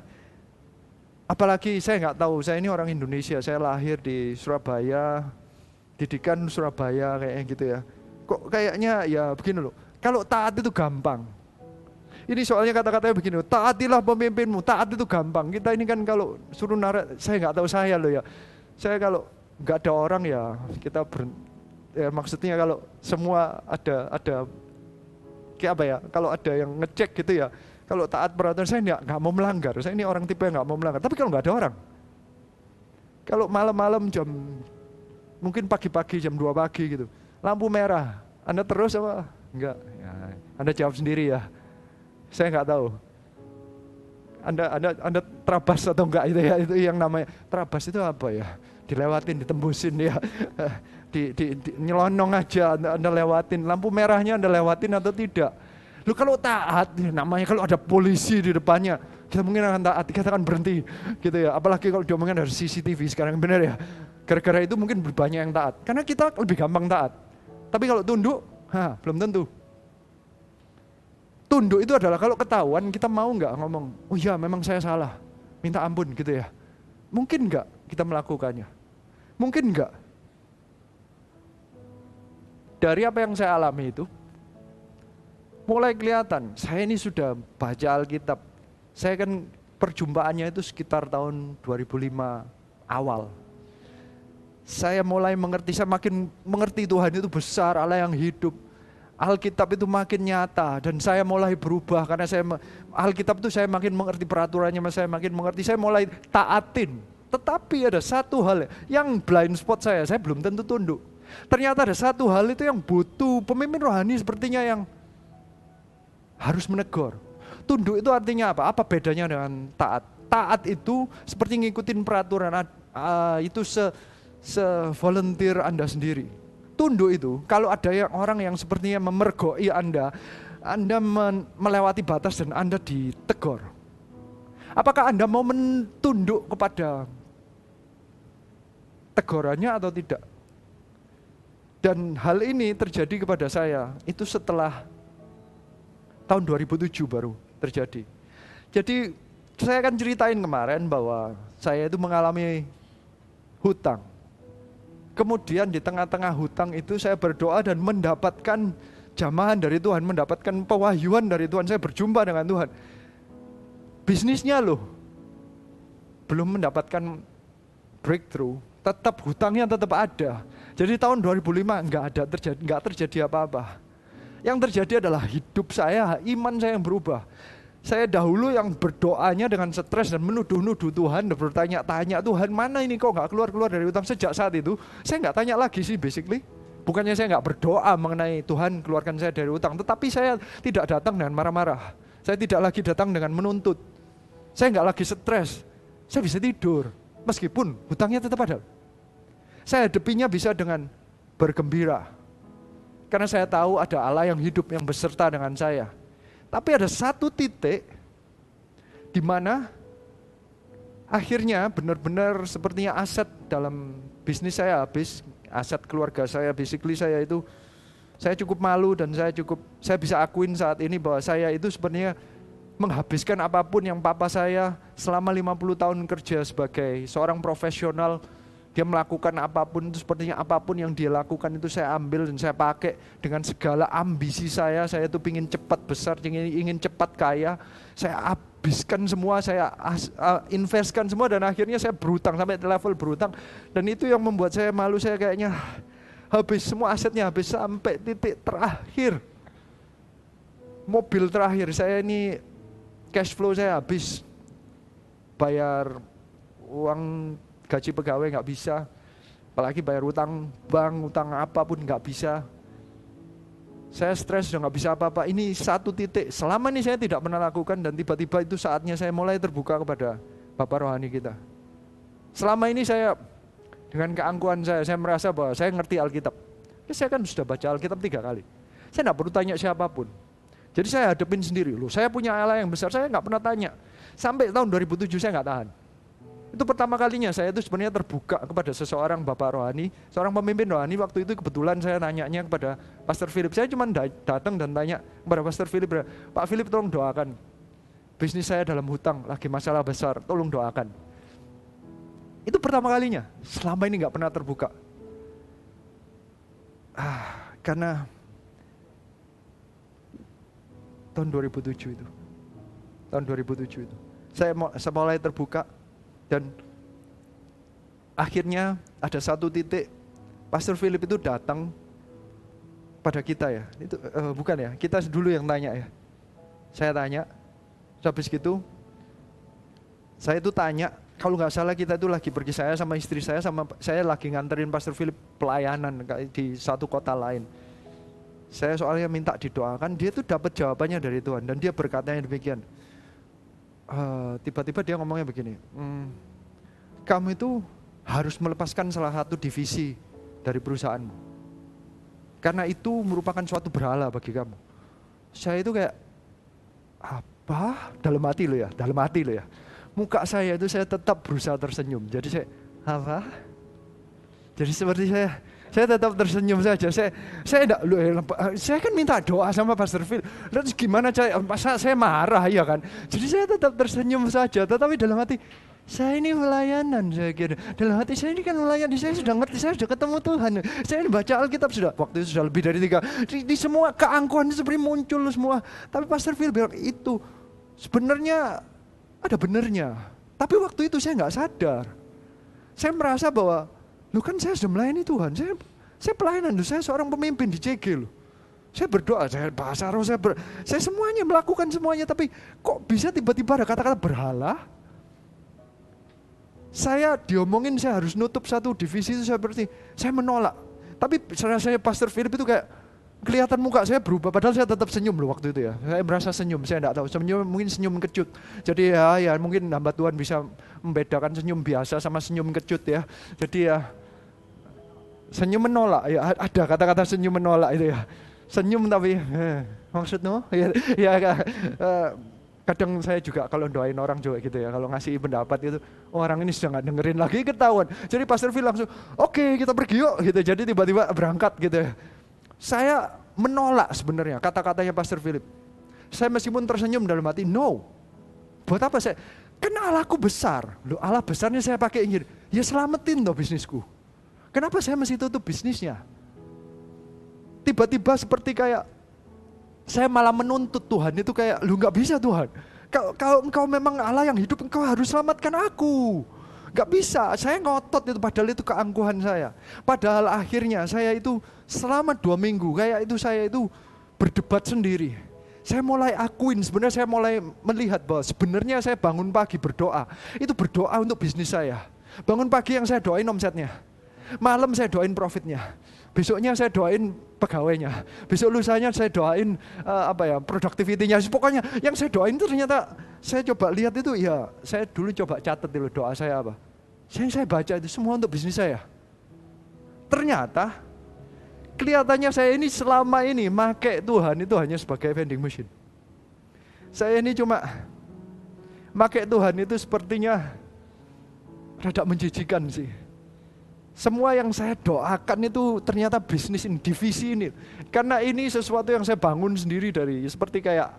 Speaker 3: Apalagi saya nggak tahu, saya ini orang Indonesia, saya lahir di Surabaya, didikan Surabaya kayak gitu ya. Kok kayaknya ya begini loh, kalau taat itu gampang. Ini soalnya kata-katanya begini, taatilah pemimpinmu, taat itu gampang. Kita ini kan kalau suruh narik, saya nggak tahu saya loh ya. Saya kalau nggak ada orang ya kita ber, ya maksudnya kalau semua ada ada kayak apa ya kalau ada yang ngecek gitu ya kalau taat peraturan saya nggak nggak mau melanggar. Saya ini orang tipe yang nggak mau melanggar. Tapi kalau nggak ada orang kalau malam-malam jam mungkin pagi-pagi jam 2 pagi gitu lampu merah anda terus apa? Enggak ya, anda jawab sendiri ya saya nggak tahu. Anda anda anda terabas atau enggak itu ya? Itu yang namanya terabas itu apa ya? Dilewatin ditembusin ya. Di, di, di nyelonong aja anda, anda lewatin. Lampu merahnya anda lewatin atau tidak? Lu kalau taat ya namanya kalau ada polisi di depannya kita mungkin akan taat kita akan berhenti gitu ya. Apalagi kalau diomongin dari CCTV sekarang benar ya? Gara-gara itu mungkin banyak yang taat. Karena kita lebih gampang taat. Tapi kalau tunduk ha, belum tentu tunduk itu adalah kalau ketahuan kita mau nggak ngomong oh ya memang saya salah minta ampun gitu ya. Mungkin nggak kita melakukannya? Mungkin nggak? Dari apa yang saya alami itu mulai kelihatan saya ini sudah baca Alkitab. Saya kan perjumpaannya itu sekitar tahun 2005 awal. Saya mulai mengerti saya makin mengerti Tuhan itu besar Allah yang hidup Alkitab itu makin nyata dan saya mulai berubah karena saya Alkitab itu saya makin mengerti peraturannya, saya makin mengerti, saya mulai taatin. Tetapi ada satu hal yang blind spot saya, saya belum tentu tunduk. Ternyata ada satu hal itu yang butuh pemimpin rohani sepertinya yang harus menegur. Tunduk itu artinya apa? Apa bedanya dengan taat? Taat itu seperti ngikutin peraturan uh, itu se, se volunteer Anda sendiri tunduk itu, kalau ada yang orang yang sepertinya memergoi Anda, Anda melewati batas dan Anda ditegur. Apakah Anda mau mentunduk kepada tegurannya atau tidak? Dan hal ini terjadi kepada saya, itu setelah tahun 2007 baru terjadi. Jadi saya akan ceritain kemarin bahwa saya itu mengalami hutang Kemudian di tengah-tengah hutang itu saya berdoa dan mendapatkan jamahan dari Tuhan, mendapatkan pewahyuan dari Tuhan. Saya berjumpa dengan Tuhan. Bisnisnya loh, belum mendapatkan breakthrough, tetap hutangnya tetap ada. Jadi tahun 2005 nggak ada terjadi, nggak terjadi apa-apa. Yang terjadi adalah hidup saya, iman saya yang berubah. Saya dahulu yang berdoanya dengan stres dan menuduh-nuduh Tuhan bertanya-tanya Tuhan mana ini kok nggak keluar-keluar dari utang sejak saat itu saya nggak tanya lagi sih basically. Bukannya saya nggak berdoa mengenai Tuhan keluarkan saya dari utang tetapi saya tidak datang dengan marah-marah. Saya tidak lagi datang dengan menuntut. Saya nggak lagi stres. Saya bisa tidur meskipun hutangnya tetap ada. Saya hadapinya bisa dengan bergembira. Karena saya tahu ada Allah yang hidup yang beserta dengan saya tapi ada satu titik di mana akhirnya benar-benar sepertinya aset dalam bisnis saya habis, aset keluarga saya, basically saya itu saya cukup malu dan saya cukup saya bisa akuin saat ini bahwa saya itu sebenarnya menghabiskan apa pun yang papa saya selama 50 tahun kerja sebagai seorang profesional dia melakukan apa pun itu sepertinya apa pun yang dia lakukan itu saya ambil dan saya pakai dengan segala ambisi saya. Saya itu ingin cepat besar, ingin, ingin cepat kaya. Saya habiskan semua, saya uh, investkan semua dan akhirnya saya berutang sampai level berutang dan itu yang membuat saya malu saya kayaknya habis semua asetnya habis sampai titik terakhir mobil terakhir saya ini cash flow saya habis bayar uang gaji pegawai nggak bisa apalagi bayar utang bank utang apa pun nggak bisa saya stres sudah nggak bisa apa-apa. Ini satu titik. Selama ini saya tidak pernah lakukan dan tiba-tiba itu saatnya saya mulai terbuka kepada Bapak rohani kita. Selama ini saya dengan keangkuhan saya, saya merasa bahwa saya ngerti Alkitab. Ya, saya kan sudah baca Alkitab tiga kali. Saya tidak perlu tanya siapa pun. Jadi saya hadapin sendiri. Loh, saya punya Allah yang besar, saya nggak pernah tanya. Sampai tahun 2007 saya nggak tahan. Itu pertama kalinya saya itu sebenarnya terbuka kepada seseorang Bapak Rohani, seorang pemimpin rohani. Waktu itu kebetulan saya nanyanya kepada Pastor Philip. Saya cuma datang dan tanya kepada Pastor Philip, Pak Philip tolong doakan. Bisnis saya dalam hutang, lagi masalah besar, tolong doakan. Itu pertama kalinya, selama ini nggak pernah terbuka. Ah, karena tahun 2007 itu, tahun 2007 itu, saya, mulai terbuka dan akhirnya ada satu titik Pastor Philip itu datang pada kita ya. Itu uh, bukan ya, kita dulu yang tanya ya. Saya tanya, habis gitu saya itu tanya, kalau nggak salah kita itu lagi pergi saya sama istri saya sama saya lagi nganterin Pastor Philip pelayanan di satu kota lain. Saya soalnya minta didoakan, dia tuh dapat jawabannya dari Tuhan dan dia berkatanya demikian. Eh, tiba-tiba uh, dia ngomongnya begini, hmm, kamu itu harus melepaskan salah satu divisi dari perusahaanmu. Karena itu merupakan suatu berhala bagi kamu. Saya itu kayak, apa? Dalam hati lo ya, dalam hati lo ya. Muka saya itu saya tetap berusaha tersenyum. Jadi saya, apa? Jadi seperti saya, saya tetap tersenyum saja. Saya saya enggak lu saya kan minta doa sama Pastor Phil. Terus gimana saya masa saya marah ya kan. Jadi saya tetap tersenyum saja, tetapi dalam hati saya ini pelayanan saya kira. Dalam hati saya ini kan melayani, saya sudah ngerti, saya sudah ketemu Tuhan. Saya ini baca Alkitab sudah, waktu itu sudah lebih dari tiga. Di, di semua keangkuhan itu seperti muncul semua. Tapi Pastor Phil bilang itu sebenarnya ada benernya. Tapi waktu itu saya nggak sadar. Saya merasa bahwa Lu kan saya sudah melayani Tuhan, saya saya pelayanan, saya seorang pemimpin di CG loh. Saya berdoa, saya bahasa roh, saya, ber, saya semuanya melakukan semuanya, tapi kok bisa tiba-tiba ada kata-kata berhala? Saya diomongin saya harus nutup satu divisi itu seperti saya menolak. Tapi saya, saya Pastor Philip itu kayak kelihatan muka saya berubah. Padahal saya tetap senyum loh waktu itu ya. Saya merasa senyum saya tidak tahu. Senyum mungkin senyum kecut. Jadi ya ya mungkin hamba Tuhan bisa membedakan senyum biasa sama senyum kecut ya. Jadi ya senyum menolak. Ya ada kata-kata senyum menolak itu ya. Senyum tapi eh, maksudnya ya, ya uh, kadang saya juga kalau doain orang juga gitu ya kalau ngasih pendapat itu oh, orang ini sudah nggak dengerin lagi ketahuan. Jadi Pastor Phil langsung oke okay, kita pergi yuk gitu. Jadi tiba-tiba berangkat gitu ya. Saya menolak sebenarnya kata-katanya Pastor Philip. Saya meskipun tersenyum dalam hati no. Buat apa saya? Karena Allahku besar. Loh Allah besarnya saya pakai ingin ya selamatin toh bisnisku Kenapa saya mesti tutup bisnisnya? Tiba-tiba seperti kayak saya malah menuntut Tuhan itu kayak lu nggak bisa Tuhan. Kalau kau engkau memang Allah yang hidup, engkau harus selamatkan aku. Gak bisa, saya ngotot itu padahal itu keangkuhan saya. Padahal akhirnya saya itu selama dua minggu kayak itu saya itu berdebat sendiri. Saya mulai akuin, sebenarnya saya mulai melihat bahwa sebenarnya saya bangun pagi berdoa. Itu berdoa untuk bisnis saya. Bangun pagi yang saya doain omsetnya Malam saya doain profitnya. Besoknya saya doain pegawainya. Besok lusanya saya doain uh, apa ya produktivitinya. Pokoknya yang saya doain itu ternyata saya coba lihat itu ya saya dulu coba catat dulu doa saya apa. Saya saya baca itu semua untuk bisnis saya. Ternyata kelihatannya saya ini selama ini make Tuhan itu hanya sebagai vending machine. Saya ini cuma make Tuhan itu sepertinya rada menjijikan sih semua yang saya doakan itu ternyata bisnis ini, divisi ini. Karena ini sesuatu yang saya bangun sendiri dari seperti kayak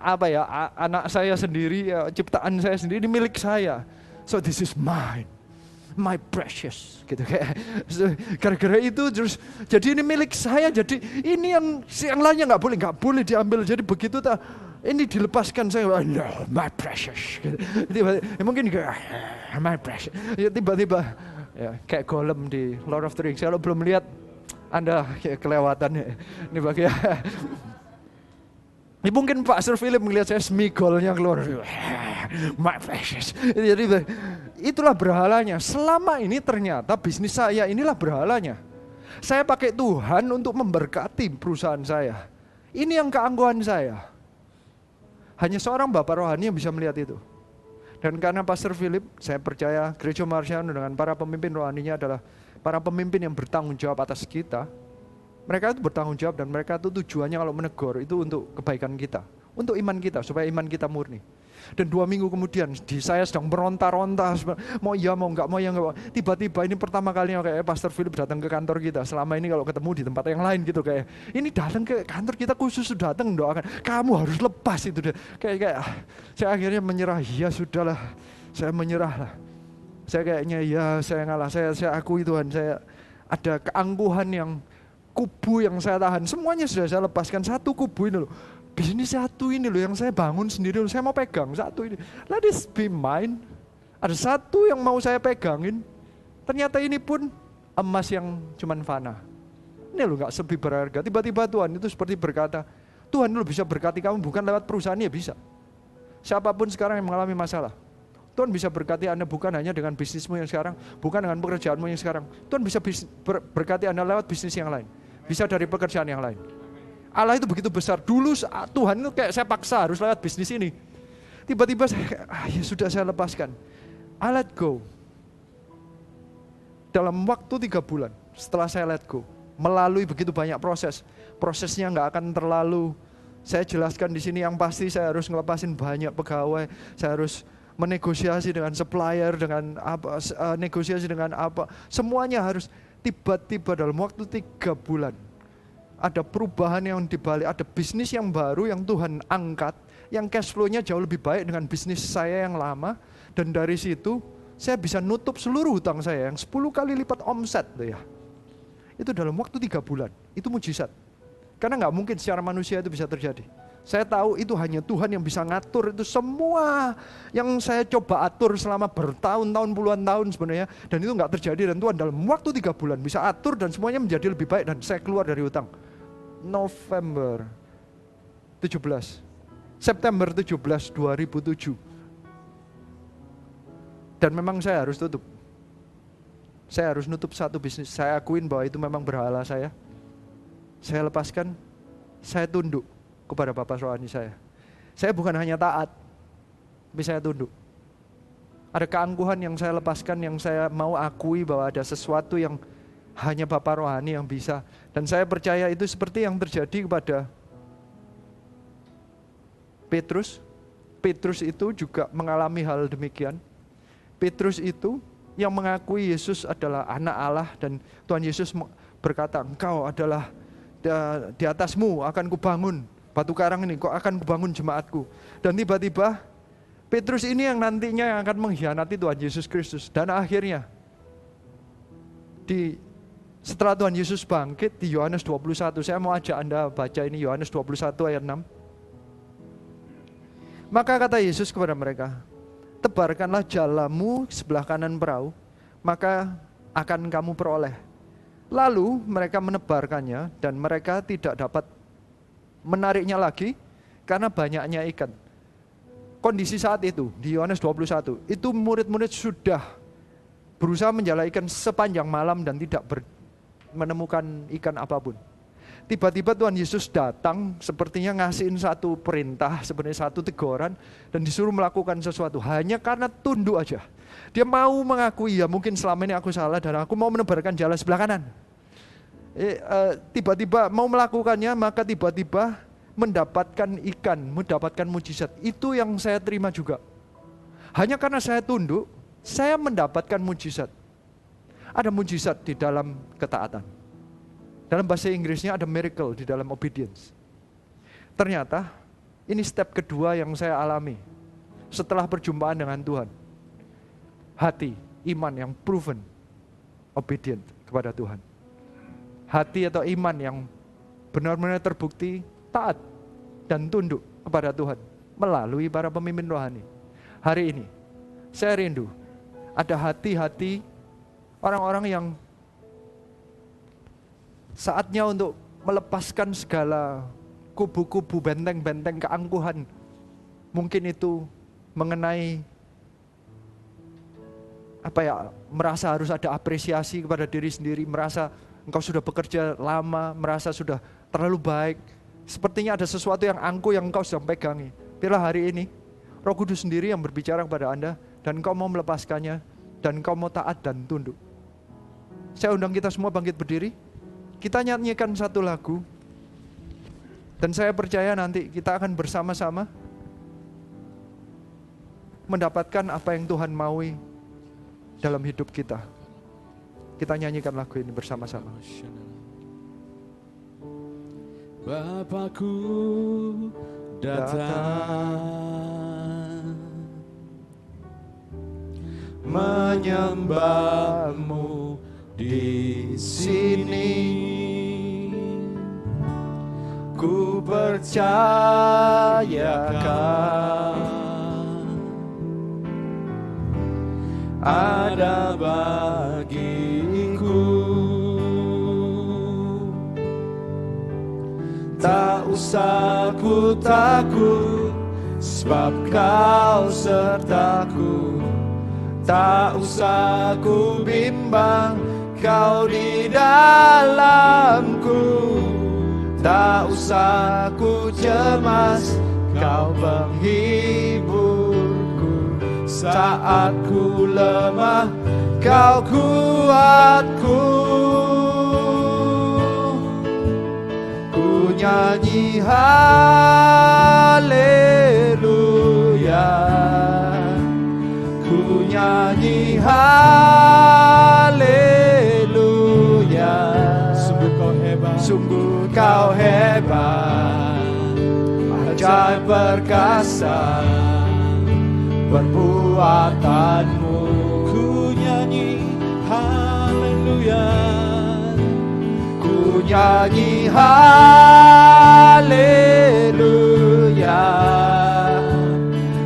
Speaker 3: apa ya anak saya sendiri, ya, ciptaan saya sendiri, milik saya. So this is mine, my precious, gitu kayak. Gara-gara itu terus jadi ini milik saya. Jadi ini yang yang lainnya nggak boleh, nggak boleh diambil. Jadi begitu tak ini dilepaskan saya oh, no, my precious tiba, ya mungkin ah, my precious ya tiba-tiba ya kayak golem di Lord of the Rings. Kalau belum lihat anda ya, kelewatan ya. Ini bagian ini mungkin Pak Sir Philip melihat saya semigolnya keluar. My precious. Jadi itulah berhalanya. Selama ini ternyata bisnis saya inilah berhalanya. Saya pakai Tuhan untuk memberkati perusahaan saya. Ini yang keangkuhan saya. Hanya seorang Bapak rohani yang bisa melihat itu. Dan karena Pastor Philip, saya percaya gereja Marsiano dengan para pemimpin rohaninya adalah para pemimpin yang bertanggung jawab atas kita. Mereka itu bertanggung jawab dan mereka itu tujuannya kalau menegur itu untuk kebaikan kita. Untuk iman kita, supaya iman kita murni. Dan dua minggu kemudian di saya sedang meronta-ronta, mau iya mau enggak, mau ya enggak. Tiba-tiba ini pertama kalinya kayak Pastor Philip datang ke kantor kita. Selama ini kalau ketemu di tempat yang lain gitu kayak, ini datang ke kantor kita khusus sudah datang doakan. Kamu harus lepas itu deh. Kayak kayak ah, saya akhirnya menyerah. Ya sudahlah, saya menyerah lah. Saya kayaknya ya saya ngalah, saya saya akui Tuhan, saya ada keangkuhan yang kubu yang saya tahan. Semuanya sudah saya lepaskan satu kubu ini loh bisnis satu ini loh yang saya bangun sendiri loh, saya mau pegang satu ini. Let this be mine. Ada satu yang mau saya pegangin. Ternyata ini pun emas yang cuman fana. Ini loh nggak sepi berharga. Tiba-tiba Tuhan itu seperti berkata, Tuhan lo bisa berkati kamu bukan lewat perusahaan ya bisa. Siapa pun sekarang yang mengalami masalah, Tuhan bisa berkati Anda bukan hanya dengan bisnismu yang sekarang, bukan dengan pekerjaanmu yang sekarang. Tuhan bisa berkati Anda lewat bisnis yang lain. Bisa dari pekerjaan yang lain. Allah itu begitu besar. Dulu Tuhan itu kayak saya paksa harus lewat bisnis ini. Tiba-tiba saya, ah, ya sudah saya lepaskan. I let go. Dalam waktu tiga bulan setelah saya let go, melalui begitu banyak proses, prosesnya nggak akan terlalu saya jelaskan di sini yang pasti saya harus ngelepasin banyak pegawai, saya harus menegosiasi dengan supplier, dengan apa, uh, negosiasi dengan apa, semuanya harus tiba-tiba dalam waktu tiga bulan ada perubahan yang dibalik, ada bisnis yang baru yang Tuhan angkat, yang cash flow-nya jauh lebih baik dengan bisnis saya yang lama, dan dari situ saya bisa nutup seluruh hutang saya yang 10 kali lipat omset tuh ya. Itu dalam waktu tiga bulan, itu mujizat. Karena nggak mungkin secara manusia itu bisa terjadi. Saya tahu itu hanya Tuhan yang bisa ngatur itu semua yang saya coba atur selama bertahun-tahun puluhan tahun sebenarnya dan itu nggak terjadi dan Tuhan dalam waktu tiga bulan bisa atur dan semuanya menjadi lebih baik dan saya keluar dari hutang. November 17. September 17 2007. Dan memang saya harus tutup. Saya harus nutup satu bisnis. Saya akuin bahwa itu memang berhala saya. Saya lepaskan, saya tunduk kepada Bapak rohani saya. Saya bukan hanya taat, tapi saya tunduk. Ada keangkuhan yang saya lepaskan, yang saya mau akui bahwa ada sesuatu yang hanya Bapak rohani yang bisa. Dan saya percaya itu seperti yang terjadi kepada Petrus. Petrus itu juga mengalami hal demikian. Petrus itu yang mengakui Yesus adalah anak Allah dan Tuhan Yesus berkata, engkau adalah di atasmu akan kubangun batu karang ini, kok akan kubangun jemaatku. Dan tiba-tiba Petrus ini yang nantinya yang akan mengkhianati Tuhan Yesus Kristus. Dan akhirnya di setelah Tuhan Yesus bangkit di Yohanes 21, saya mau ajak Anda baca ini Yohanes 21 ayat 6. Maka kata Yesus kepada mereka, tebarkanlah jalamu sebelah kanan perahu, maka akan kamu peroleh. Lalu mereka menebarkannya dan mereka tidak dapat menariknya lagi karena banyaknya ikan. Kondisi saat itu di Yohanes 21, itu murid-murid sudah berusaha menjala ikan sepanjang malam dan tidak ber, menemukan ikan apa pun. Tiba-tiba Tuhan Yesus datang sepertinya ngasihin satu perintah, sebenarnya satu teguran dan disuruh melakukan sesuatu hanya karena tunduk aja. Dia mau mengakui ya mungkin selama ini aku salah dan aku mau menebarkan jalan sebelah kanan. Eh, uh, tiba-tiba mau melakukannya maka tiba-tiba mendapatkan ikan, mendapatkan mujizat. Itu yang saya terima juga. Hanya karena saya tunduk, saya mendapatkan mujizat. Ada mujizat di dalam ketaatan. Dalam bahasa Inggrisnya ada miracle di dalam obedience. Ternyata ini step kedua yang saya alami setelah perjumpaan dengan Tuhan. Hati, iman yang proven, obedient kepada Tuhan. Hati atau iman yang benar-benar terbukti taat dan tunduk kepada Tuhan melalui para pemimpin rohani. Hari ini saya rindu ada hati-hati orang-orang yang saatnya untuk melepaskan segala kubu-kubu benteng-benteng keangkuhan. Mungkin itu mengenai apa ya, merasa harus ada apresiasi kepada diri sendiri, merasa engkau sudah bekerja lama, merasa sudah terlalu baik. Sepertinya ada sesuatu yang angku yang engkau sedang pegangi. Bila hari ini, Roh Kudus sendiri yang berbicara kepada Anda dan engkau mau melepaskannya dan engkau mau taat dan tunduk. Saya undang kita semua bangkit berdiri. Kita nyanyikan satu lagu. Dan saya percaya nanti kita akan bersama-sama mendapatkan apa yang Tuhan maui dalam hidup kita. Kita nyanyikan lagu ini bersama-sama.
Speaker 1: Bapakku datang menyembahmu di sini. Ku percayakan ada bagiku. Tak usah ku takut sebab kau sertaku. Tak usah ku bimbang kau di dalamku. Tak usah ku cemas kau penghiburku. Saat ku lemah kau kuatku. Ku nyanyi haleluya Ku nyanyi haleluya Sungguh kau hebat. Ajaib perkasa Perbuatanmu. Ku nyanyi haleluya. Ku nyanyi haleluya.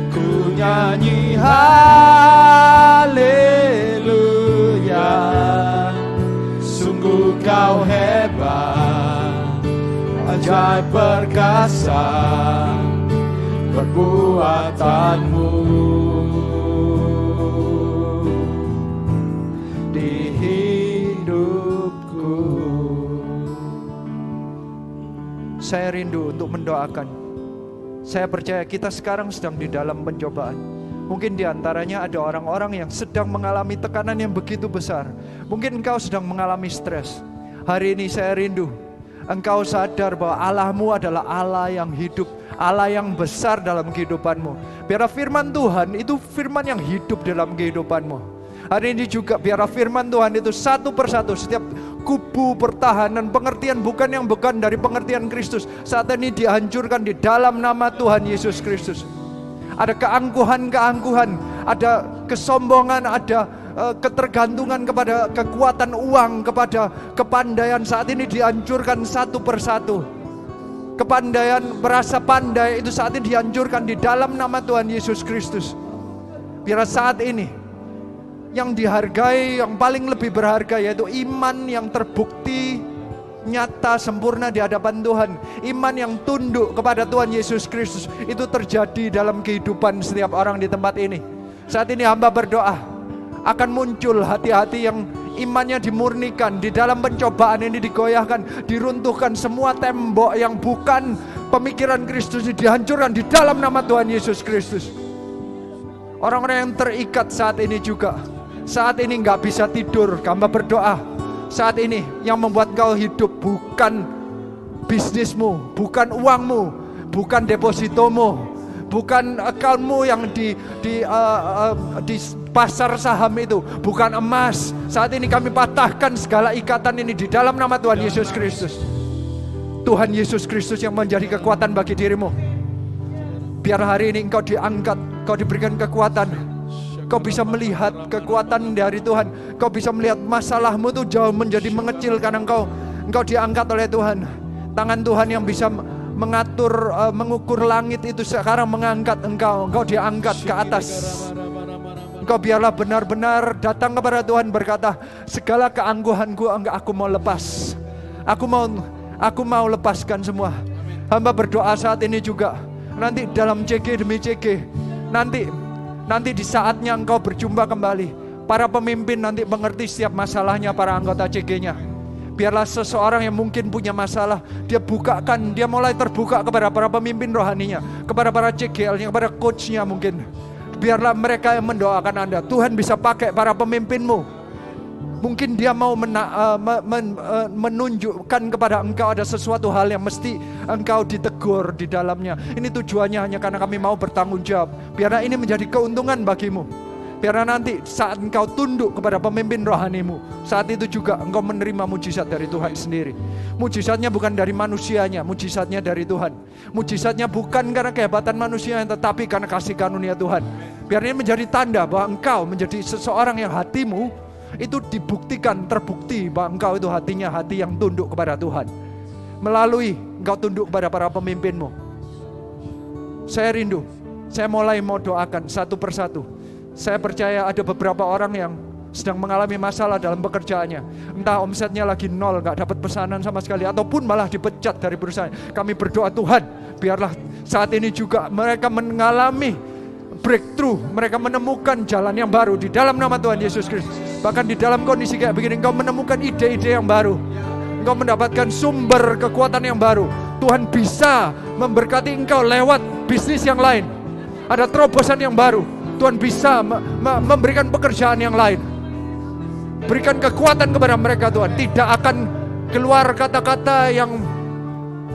Speaker 1: Ku nyanyi haleluya. Sungguh kau hebat Ajaib perkasa Perbuatanmu Di hidupku
Speaker 3: Saya rindu untuk mendoakan. Saya percaya kita sekarang sedang di dalam pencobaan. Mungkin di antaranya ada orang-orang yang sedang mengalami tekanan yang begitu besar. Mungkin engkau sedang mengalami stres. Hari ini saya rindu. Engkau sadar bahwa Allahmu adalah Allah yang hidup, Allah yang besar dalam kehidupanmu. Biar firman Tuhan itu firman yang hidup dalam kehidupanmu. Hari ini juga biar firman Tuhan itu satu persatu setiap kubu pertahanan pengertian bukan yang bukan dari pengertian Kristus saat ini dihancurkan di dalam nama Tuhan Yesus Kristus. Ada keangkuhan-keangkuhan, ada kesombongan, ada uh, ketergantungan kepada kekuatan uang, kepada kepandaian saat ini dihancurkan satu persatu. Kepandaian merasa pandai itu saat ini dihancurkan di dalam nama Tuhan Yesus Kristus. Biar saat ini yang dihargai, yang paling lebih berharga yaitu iman yang terbukti nyata sempurna di hadapan Tuhan. Iman yang tunduk kepada Tuhan Yesus Kristus itu terjadi dalam kehidupan setiap orang di tempat ini. Saat ini hamba berdoa akan muncul hati-hati yang imannya dimurnikan di dalam pencobaan ini digoyahkan, diruntuhkan semua tembok yang bukan pemikiran Kristus dihancurkan di dalam nama Tuhan Yesus Kristus. Orang-orang yang terikat saat ini juga saat ini nggak bisa tidur, hamba berdoa. Saat ini yang membuat kau hidup bukan bisnismu, bukan uangmu, bukan depositomu, bukan accountmu yang di di uh, uh, di pasar saham itu, bukan emas. Saat ini kami patahkan segala ikatan ini di dalam nama Tuhan Yesus Kristus. Tuhan Yesus Kristus yang menjadi kekuatan bagi dirimu. Biar hari ini engkau diangkat, kau diberikan kekuatan, Kau bisa melihat kekuatan dari Tuhan. Kau bisa melihat masalahmu itu jauh menjadi mengecil karena engkau engkau diangkat oleh Tuhan. Tangan Tuhan yang bisa mengatur, uh, mengukur langit itu sekarang mengangkat engkau. Engkau diangkat ke atas. Engkau biarlah benar-benar datang kepada Tuhan berkata, segala keangguhanku enggak aku mau lepas. Aku mau aku mau lepaskan semua. Hamba berdoa saat ini juga. Nanti dalam CG demi CG. Nanti nanti di saatnya engkau berjumpa kembali. Para pemimpin nanti mengerti setiap masalahnya para anggota CG-nya. Biarlah seseorang yang mungkin punya masalah, dia bukakan, dia mulai terbuka kepada para pemimpin rohaninya, kepada para CGL-nya, kepada coach-nya mungkin Biarlah mereka yang mendoakan Anda. Tuhan bisa pakai para pemimpinmu. Mungkin dia mau mena, uh, men, uh, menunjukkan kepada engkau ada sesuatu hal yang mesti engkau ditegur di dalamnya. Ini tujuannya hanya karena kami mau bertanggung jawab. Biarlah ini menjadi keuntungan bagimu. Biar nanti saat engkau tunduk kepada pemimpin rohanimu, saat itu juga engkau menerima mujizat dari Tuhan sendiri. Mujizatnya bukan dari manusianya, mujizatnya dari Tuhan. Mujizatnya bukan karena kehebatan manusia, tetapi karena kasih karunia Tuhan. Biar ini menjadi tanda bahwa engkau menjadi seseorang yang hatimu itu dibuktikan, terbukti bahwa engkau itu hatinya hati yang tunduk kepada Tuhan. Melalui engkau tunduk kepada para pemimpinmu. Saya rindu, saya mulai mau doakan satu persatu saya percaya ada beberapa orang yang sedang mengalami masalah dalam pekerjaannya. Entah omsetnya lagi nol, nggak dapat pesanan sama sekali, ataupun malah dipecat dari perusahaan. Kami berdoa Tuhan, biarlah saat ini juga mereka mengalami breakthrough, mereka menemukan jalan yang baru di dalam nama Tuhan Yesus Kristus. Bahkan di dalam kondisi kayak begini, engkau menemukan ide-ide yang baru. Engkau mendapatkan sumber kekuatan yang baru. Tuhan bisa memberkati engkau lewat bisnis yang lain. Ada terobosan yang baru Tuhan bisa memberikan pekerjaan yang lain. Berikan kekuatan kepada mereka Tuhan. Tidak akan keluar kata-kata yang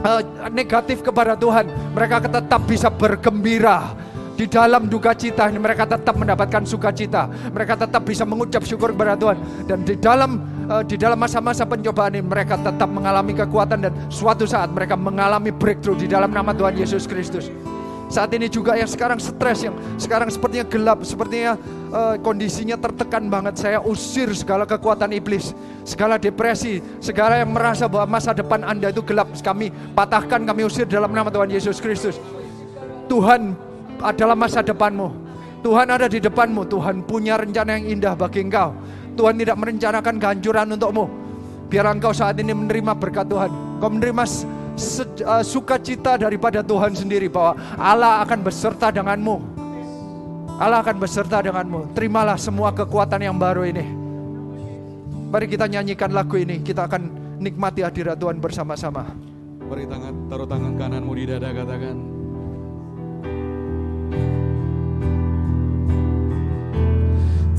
Speaker 3: uh, negatif kepada Tuhan. Mereka tetap bisa bergembira. Di dalam duka cita ini mereka tetap mendapatkan sukacita. Mereka tetap bisa mengucap syukur kepada Tuhan. Dan di dalam uh, di dalam masa-masa pencobaan ini mereka tetap mengalami kekuatan dan suatu saat mereka mengalami breakthrough di dalam nama Tuhan Yesus Kristus. Saat ini juga yang sekarang stres, yang sekarang sepertinya gelap, sepertinya uh, kondisinya tertekan banget. Saya usir segala kekuatan iblis, segala depresi, segala yang merasa bahwa masa depan Anda itu gelap. Kami patahkan, kami usir dalam nama Tuhan Yesus Kristus. Tuhan adalah masa depanmu. Tuhan ada di depanmu. Tuhan punya rencana yang indah bagi engkau. Tuhan tidak merencanakan kehancuran untukmu. Biar engkau saat ini menerima berkat Tuhan. Kau menerima uh, sukacita daripada Tuhan sendiri bahwa Allah akan beserta denganmu. Allah akan beserta denganmu. Terimalah semua kekuatan yang baru ini. Mari kita nyanyikan lagu ini. Kita akan nikmati hadirat Tuhan bersama-sama.
Speaker 1: Beri tangan, taruh tangan kananmu di dada katakan.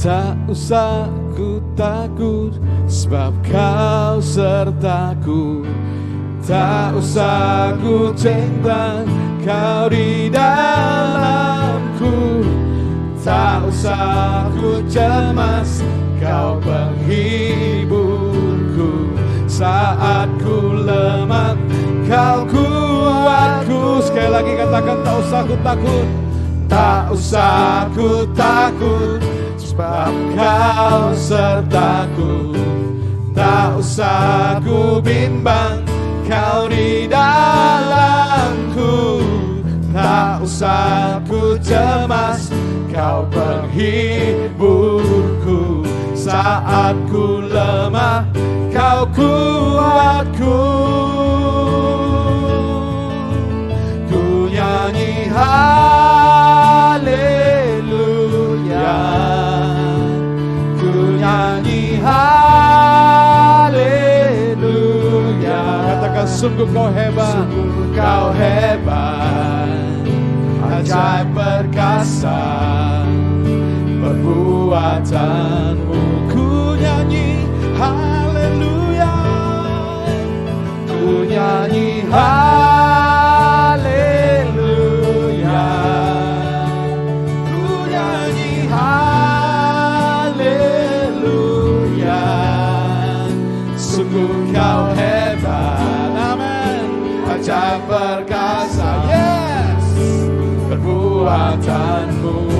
Speaker 1: Tak usah ku takut sebab kau sertaku Tak usah ku cinta kau di dalamku. Tak usah ku cemas kau penghiburku. Saat ku lemah kau kuatku Sekali lagi katakan tak usah ku takut. Tak usah ku takut Sebab kau sertaku Tak usah ku bimbang Kau di dalamku Tak usah ku cemas. Kau penghiburku Saat ku lemah Kau kuatku. Ku nyanyi haleluya. Ku nyanyi haleluya sungguh kau hebat. Sungguh kau hebat. Ajaib perkasa. Perbuatanmu ku nyanyi. Haleluya. Ku nyanyi haleluya. Ku nyanyi haleluya. Sungguh kau hebat ajaib perkasa yes. Perbuatanmu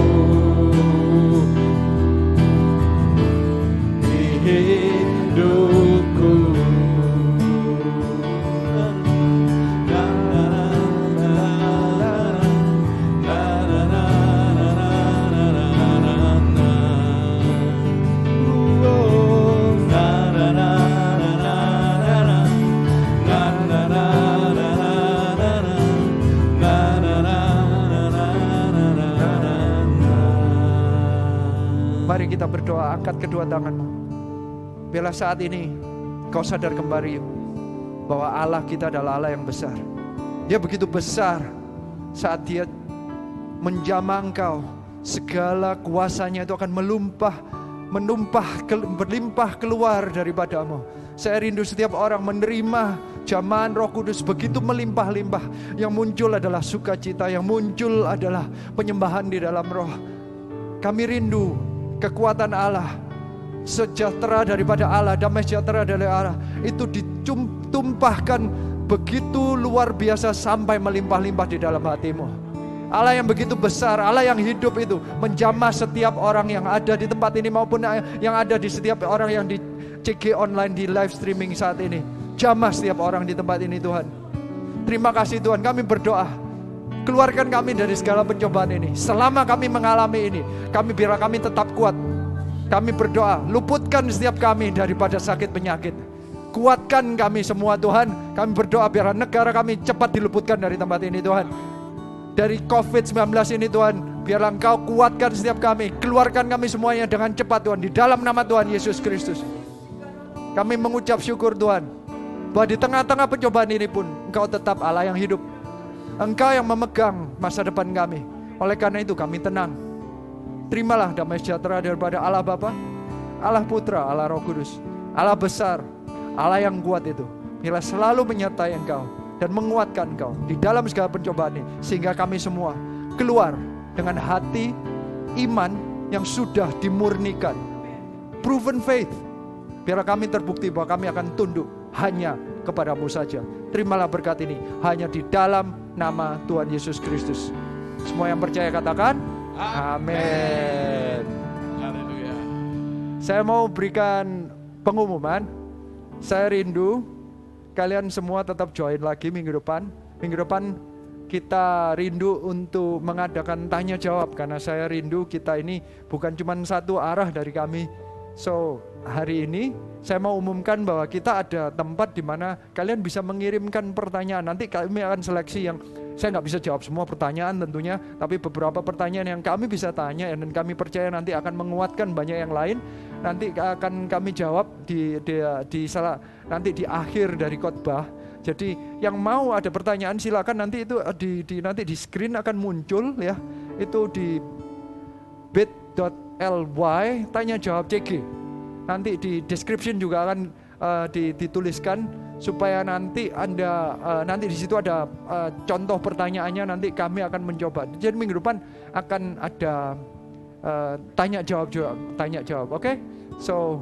Speaker 3: Mari kita berdoa, angkat kedua tanganmu. Bila saat ini kau sadar kembali bahwa Allah kita adalah Allah yang besar. Dia begitu besar saat dia menjamah engkau, segala kuasanya itu akan melumpah, menumpah, berlimpah keluar daripadamu. Saya rindu setiap orang menerima Jaman Roh Kudus begitu melimpah-limpah. Yang muncul adalah sukacita, yang muncul adalah penyembahan di dalam roh. Kami rindu kekuatan Allah, sejahtera daripada Allah, damai sejahtera dari Allah itu ditumpahkan begitu luar biasa sampai melimpah-limpah di dalam hatimu. Allah yang begitu besar, Allah yang hidup itu menjamah setiap orang yang ada di tempat ini maupun yang ada di setiap orang yang di CG online di live streaming saat ini. Jamah setiap orang di tempat ini Tuhan. Terima kasih Tuhan, kami berdoa. Keluarkan kami dari segala pencobaan ini. Selama kami mengalami ini, kami biar kami tetap kuat. Kami berdoa, luputkan setiap kami daripada sakit penyakit. Kuatkan kami semua Tuhan. Kami berdoa biar negara kami cepat diluputkan dari tempat ini Tuhan. Dari COVID-19 ini Tuhan, biarlah Engkau kuatkan setiap kami. Keluarkan kami semuanya dengan cepat Tuhan. Di dalam nama Tuhan Yesus Kristus. Kami mengucap syukur Tuhan. Bahwa di tengah-tengah pencobaan ini pun Engkau tetap Allah yang hidup. Engkau yang memegang masa depan kami. Oleh karena itu kami tenang. Terimalah damai sejahtera daripada Allah Bapa, Allah Putra, Allah Roh Kudus. Allah besar, Allah yang kuat itu. Bila selalu menyertai engkau dan menguatkan engkau di dalam segala pencobaan ini. Sehingga kami semua keluar dengan hati iman yang sudah dimurnikan. Proven faith. Biar kami terbukti bahwa kami akan tunduk hanya kepadamu saja. Terimalah berkat ini hanya di dalam nama Tuhan Yesus Kristus. Semua yang percaya katakan amin. Saya mau berikan pengumuman. Saya rindu kalian semua tetap join lagi minggu depan. Minggu depan kita rindu untuk mengadakan tanya jawab karena saya rindu kita ini bukan cuma satu arah dari kami. So, hari ini saya mau umumkan bahwa kita ada tempat di mana kalian bisa mengirimkan pertanyaan. Nanti kami akan seleksi yang saya nggak bisa jawab semua pertanyaan tentunya, tapi beberapa pertanyaan yang kami bisa tanya dan kami percaya nanti akan menguatkan banyak yang lain. Nanti akan kami jawab di di, di salah nanti di akhir dari khotbah. Jadi yang mau ada pertanyaan silakan nanti itu di, di nanti di screen akan muncul ya. Itu di bit.ly tanya jawab CG nanti di description juga akan uh, dituliskan supaya nanti anda uh, nanti di situ ada uh, contoh pertanyaannya nanti kami akan mencoba. Jadi minggu depan akan ada uh, tanya jawab jawab tanya jawab. Oke? Okay? So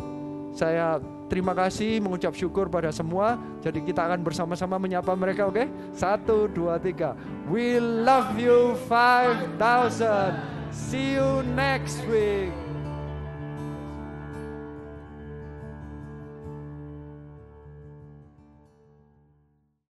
Speaker 3: saya terima kasih mengucap syukur pada semua. Jadi kita akan bersama-sama menyapa mereka, oke? Okay? Satu, dua, tiga. We love you 5000. See you next week.